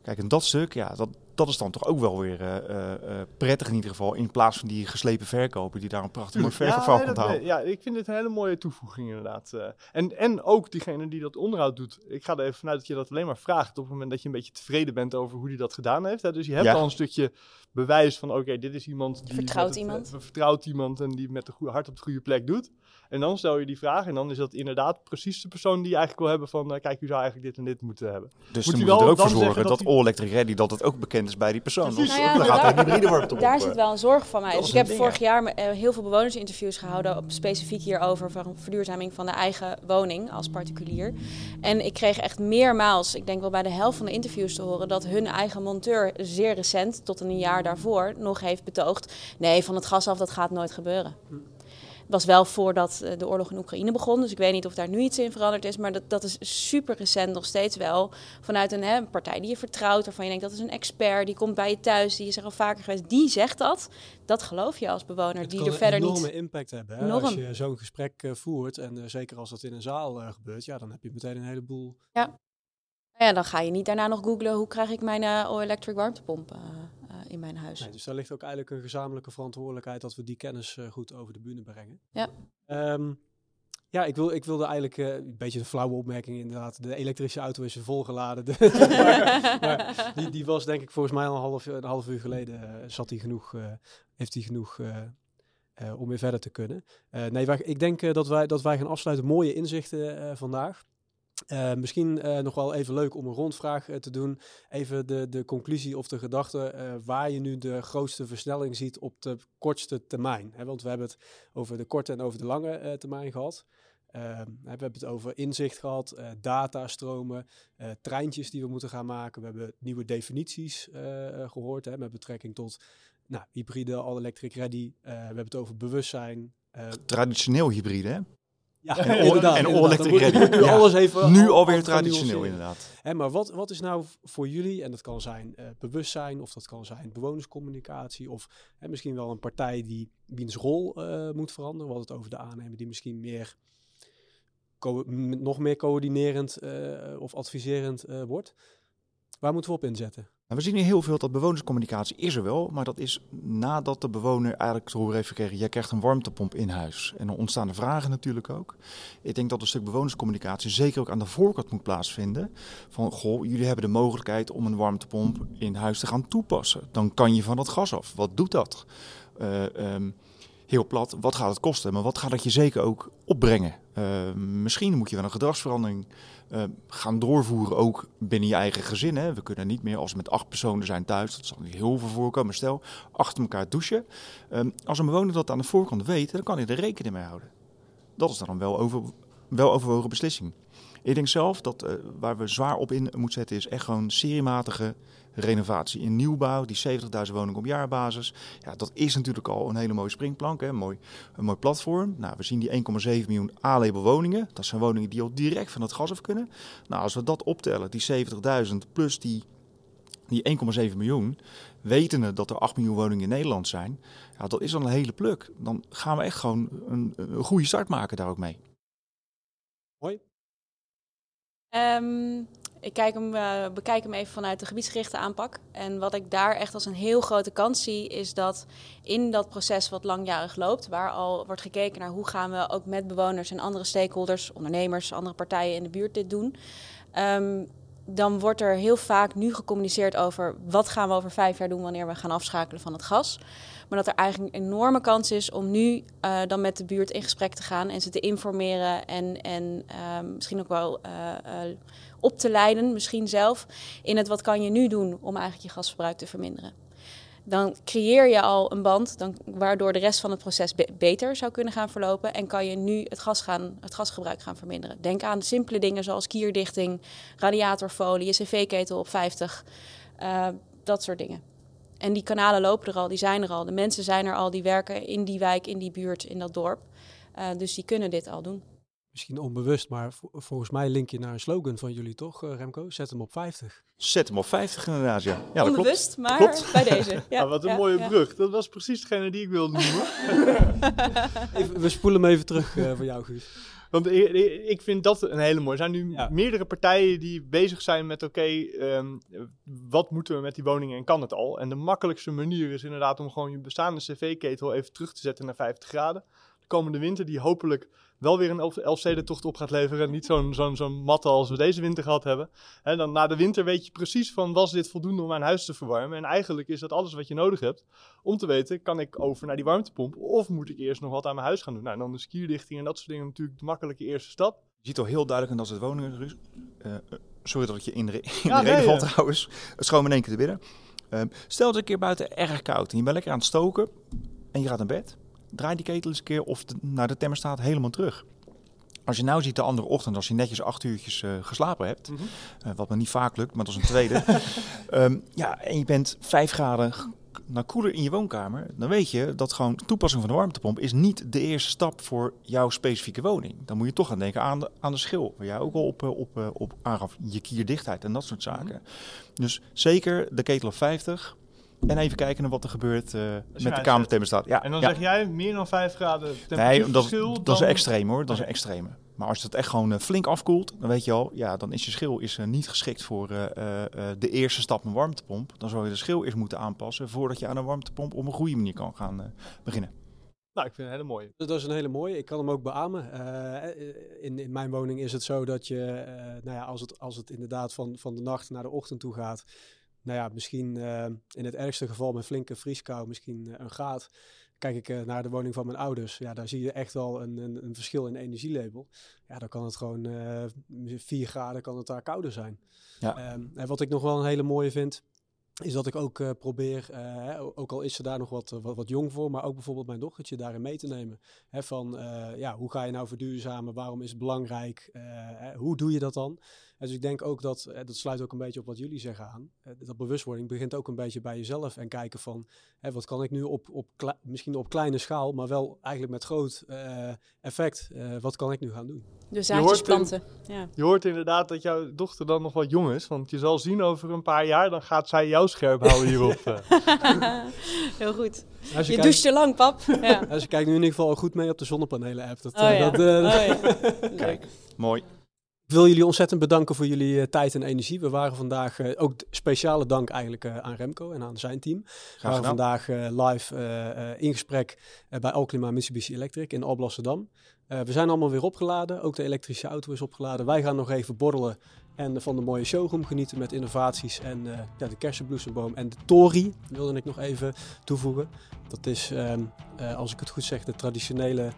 Kijk, en dat stuk, ja, dat, dat is dan toch ook wel weer uh, uh, prettig in ieder geval. In plaats van die geslepen verkoper die daar een prachtig mooi verkoopverhaal
ja,
kan houden.
Ja, ik vind het een hele mooie toevoeging inderdaad. Uh, en, en ook diegene die dat onderhoud doet. Ik ga er even vanuit dat je dat alleen maar vraagt op het moment dat je een beetje tevreden bent over hoe die dat gedaan heeft. Hè. Dus je hebt ja. al een stukje bewijs van oké, okay, dit is iemand die
vertrouwt
het,
iemand.
vertrouwt iemand en die met de goede hart op de goede plek doet. En dan stel je die vraag en dan is dat inderdaad precies de persoon die je eigenlijk wil hebben van uh, kijk, u zou eigenlijk dit en dit moeten hebben.
Dus moet je moet er ook voor zorgen dat, dat All Electric Ready dat het ook bekend is bij die persoon.
Nou ja,
dan gaat daar hybride warmte
Daar zit wel een zorg van mij. Dus ik heb ding, vorig jaar uh, heel veel bewonersinterviews gehouden op specifiek hierover van verduurzaming van de eigen woning als particulier. En ik kreeg echt meermaals, ik denk wel bij de helft van de interviews te horen dat hun eigen monteur zeer recent, tot een jaar daarvoor, nog heeft betoogd: nee, van het gas af dat gaat nooit gebeuren was wel voordat de oorlog in Oekraïne begon. Dus ik weet niet of daar nu iets in veranderd is. Maar dat, dat is super recent nog steeds wel. Vanuit een, hè, een partij die je vertrouwt. Waarvan je denkt dat is een expert. Die komt bij je thuis. Die is er al vaker geweest. Die zegt dat. Dat geloof je als bewoner.
Het
die er verder
een
niet.
enorme impact hebben. Hè? Als je zo'n gesprek uh, voert. En uh, zeker als dat in een zaal uh, gebeurt. Ja, dan heb je meteen een heleboel.
Ja. Ja, dan ga je niet daarna nog googlen. Hoe krijg ik mijn uh, electric warmtepomp in mijn huis.
Nee, dus daar ligt ook eigenlijk een gezamenlijke verantwoordelijkheid dat we die kennis uh, goed over de bühne brengen.
Ja.
Um, Ja, ik, wil, ik wilde eigenlijk uh, een beetje een flauwe opmerking inderdaad. De elektrische auto is volgeladen. *laughs* maar, die, die was denk ik volgens mij al een half, een half uur geleden. Uh, zat hij genoeg, uh, heeft hij genoeg om weer verder te kunnen. nee, wij, ik denk dat, wij, dat wij gaan afsluiten. Mooie inzichten vandaag. Uh, misschien uh, nog wel even leuk om een rondvraag uh, te doen. Even de, de conclusie of de gedachte waar je nu de grootste versnelling ziet op de kortste termijn. Want we hebben het over de korte en over de lange termijn gehad. We hebben het over inzicht gehad, datastromen, treintjes die we moeten gaan maken. We hebben nieuwe definities gehoord hè, met betrekking tot nou, hybride, all-electric ready. we hebben het over bewustzijn.
Traditioneel hybride, hè?
Ja, en, inderdaad, en Nu, alles even,
nu alweer traditioneel, inderdaad.
Hè, maar wat, wat is nou voor jullie, en dat kan zijn uh, bewustzijn, of dat kan zijn bewonerscommunicatie, of hè, misschien wel een partij die wiens rol uh, moet veranderen. We hadden het over de aannemer die misschien meer nog meer coördinerend uh, of adviserend wordt. Waar moeten we op inzetten?
Nou, we zien hier heel veel dat bewonerscommunicatie is er wel, maar dat is nadat de bewoner eigenlijk te horen heeft gekregen, jij krijgt een warmtepomp in huis. En dan ontstaan de vragen natuurlijk ook. Ik denk dat een stuk bewonerscommunicatie zeker ook aan de voorkant moet plaatsvinden. Van, goh, jullie hebben de mogelijkheid om een warmtepomp in huis te gaan toepassen. Dan kan je van het gas af. Wat doet dat? Uh, um, heel plat, wat gaat het kosten? Maar wat gaat het je zeker ook opbrengen? Uh, misschien moet je wel een gedragsverandering uh, gaan doorvoeren, ook binnen je eigen gezin. Hè. We kunnen niet meer als we met acht personen zijn thuis, dat zal niet heel veel voorkomen, stel, achter elkaar douchen. Uh, als een bewoner dat aan de voorkant weet, dan kan hij er rekening mee houden. Dat is dan een wel, over, wel overwogen beslissing. Ik denk zelf dat uh, waar we zwaar op in moeten zetten is echt gewoon seriematige renovatie in nieuwbouw, die 70.000 woningen op jaarbasis. Ja, dat is natuurlijk al een hele mooie springplank, hè? Een, mooi, een mooi platform. Nou, we zien die 1,7 miljoen A-label woningen. Dat zijn woningen die al direct van het gas af kunnen. Nou, als we dat optellen, die 70.000 plus die, die 1,7 miljoen, wetende dat er 8 miljoen woningen in Nederland zijn, ja, dat is dan een hele pluk. Dan gaan we echt gewoon een, goede start maken daar ook mee.
Mooi.
Um, ik kijk hem, uh, bekijk hem even vanuit de gebiedsgerichte aanpak. En wat ik daar echt als een heel grote kans zie, is dat in dat proces wat langjarig loopt, waar al wordt gekeken naar hoe gaan we ook met bewoners en andere stakeholders, ondernemers, andere partijen in de buurt dit doen. Um, dan wordt er heel vaak nu gecommuniceerd over wat gaan we over vijf jaar doen wanneer we gaan afschakelen van het gas. Maar dat er eigenlijk een enorme kans is om nu uh, dan met de buurt in gesprek te gaan en ze te informeren en, en uh, misschien ook wel uh, op te leiden, misschien zelf, in het wat kan je nu doen om eigenlijk je gasverbruik te verminderen. Dan creëer je al een band dan, waardoor de rest van het proces be beter zou kunnen gaan verlopen. En kan je nu het, gas gaan, het gasgebruik gaan verminderen. Denk aan simpele dingen zoals kierdichting, radiatorfolie, cv-ketel op 50. Uh, dat soort dingen. En die kanalen lopen er al, die zijn er al. De mensen zijn er al, die werken in die wijk, in die buurt, in dat dorp. Uh, dus die kunnen dit al doen.
Misschien onbewust, maar volgens mij link je naar een slogan van jullie toch, uh, Remco? Zet hem op 50.
Zet hem op 50 inderdaad, ja. ja
onbewust,
klopt.
maar
klopt.
bij deze. *laughs* Ja,
ah, wat een
ja,
mooie
ja.
brug. Dat was precies degene die ik wilde noemen. *laughs* *laughs*
even, we spoelen hem even terug uh, voor jou, Guus.
Want ik, vind dat een hele mooie. Er zijn nu ja. meerdere partijen die bezig zijn met: oké, okay, um, wat moeten we met die woningen en kan het al? En de makkelijkste manier is inderdaad om gewoon je bestaande cv-ketel even terug te zetten naar 50 graden. De komende winter, die hopelijk wel weer een Elfstedentocht op gaat leveren. En niet zo'n zo'n zo'n matte als we deze winter gehad hebben. He, dan na de winter weet je precies van was dit voldoende om mijn huis te verwarmen. En eigenlijk is dat alles wat je nodig hebt om te weten, kan ik over naar die warmtepomp of moet ik eerst nog wat aan mijn huis gaan doen. Nou, dan de skierdichting en dat soort dingen natuurlijk de makkelijke eerste stap.
Je ziet al heel duidelijk, en dat is het woningen, uh, sorry dat ik je in de, re in ja, de reden nee, val trouwens. Het schoon in één keer te binnen. Uh, stel dat een keer buiten erg koud en je bent lekker aan het stoken en je gaat naar bed. Draai die ketel eens een keer of de, naar de thermostaat helemaal terug. Als je nou ziet de andere ochtend, als je netjes acht uurtjes uh, geslapen hebt, mm -hmm. uh, wat me niet vaak lukt, maar dat is een tweede. um, *laughs* ja, en je bent vijf graden naar koeler in je woonkamer, dan weet je dat gewoon toepassing van de warmtepomp is niet de eerste stap voor jouw specifieke woning. Dan moet je toch gaan denken aan de, aan de schil, waar jij ook al op, op, op, op aangaf, je kierdichtheid en dat soort zaken. Mm -hmm. Dus zeker de ketel op 50, en even kijken naar wat er gebeurt uh, met de kamerthermostaat. Ja,
en dan
ja.
zeg jij meer dan 5 graden
Nee, dat, dat dan... is een extreem hoor. Dat is een extreme. Maar als het echt gewoon uh, flink afkoelt, dan weet je al, ja, dan is je schil is, uh, niet geschikt voor de eerste stap een warmtepomp. Dan zou je de schil eerst moeten aanpassen voordat je aan een warmtepomp op een goede manier kan gaan beginnen.
Nou, ik vind het een hele mooie.
Dat is een hele mooie. Ik kan hem ook beamen. Uh, in, in mijn woning is het zo dat je, uh, nou ja, als het, als het inderdaad van, van de nacht naar de ochtend toe gaat, nou ja, misschien uh, in het ergste geval met flinke vrieskou, misschien een graad. Kijk ik naar de woning van mijn ouders, ja, daar zie je echt wel een, een, een verschil in energielabel. Ja, dan kan het gewoon 4 graden, kan het daar kouder zijn. Ja. Um, en wat ik nog wel een hele mooie vind, is dat ik ook uh, probeer, uh, ook al is ze daar nog wat, wat, wat, jong voor, maar ook bijvoorbeeld mijn dochtertje daarin mee te nemen. Hè, van uh, ja, hoe ga je nou verduurzamen? Waarom is het belangrijk? hoe doe je dat dan? Dus ik denk ook dat, dat sluit ook een beetje op wat jullie zeggen aan. dat bewustwording begint ook een beetje bij jezelf en kijken van wat kan ik nu op, op misschien op kleine schaal, maar wel eigenlijk met groot effect, wat kan ik nu gaan doen?
Dus zaadjes planten. ja.
Je hoort inderdaad dat jouw dochter dan nog wat jong is, want je zal zien over een paar jaar, dan gaat zij jou scherp houden hierop. *laughs*
Eh. Heel goed. Je, je doucht te lang, pap. *laughs*
Ja. Als je kijkt nu in ieder geval goed mee op de zonnepanelen-app. Dat, oh, ja. dat, uh,
oh, *laughs* Kijk, mooi.
Ik wil jullie ontzettend bedanken voor jullie uh, tijd en energie. We waren vandaag, uh, ook speciale dank eigenlijk uh, aan Remco en aan zijn team. We waren vandaag live in gesprek bij Alklima Mitsubishi Electric in Alblasserdam. we zijn allemaal weer opgeladen, ook de elektrische auto is opgeladen. Wij gaan nog even borrelen en van de mooie showroom genieten met innovaties en ja, de kersenbloesemboom en de tori wilde ik nog even toevoegen. Dat is, uh, als ik het goed zeg, de traditionele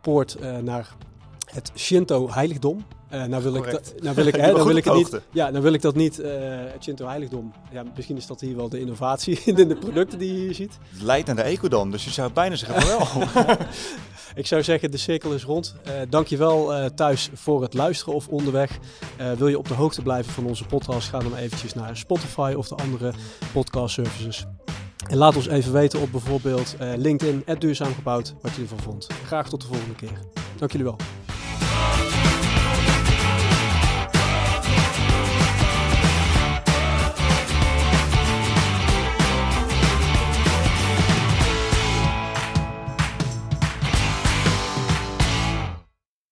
poort naar het Shinto heiligdom. Nou wil ik, nou wil ik, hè, nou wil ik het niet. Ja, nou wil ik dat *laughs* niet. het Shinto heiligdom. Ja, misschien is dat hier wel de innovatie *laughs* in de producten die je hier ziet.
Het leidt naar de ecodom, dus je zou bijna zeggen wel. *laughs*
Ik zou zeggen, de cirkel is rond. Uh, dankjewel uh, thuis voor het luisteren of onderweg. Uh, wil je op de hoogte blijven van onze podcast? Ga dan eventjes naar Spotify of de andere podcast services. En laat ons even weten op bijvoorbeeld LinkedIn, duurzaam gebouwd, wat je ervan vond. Graag tot de volgende keer. Dank jullie wel.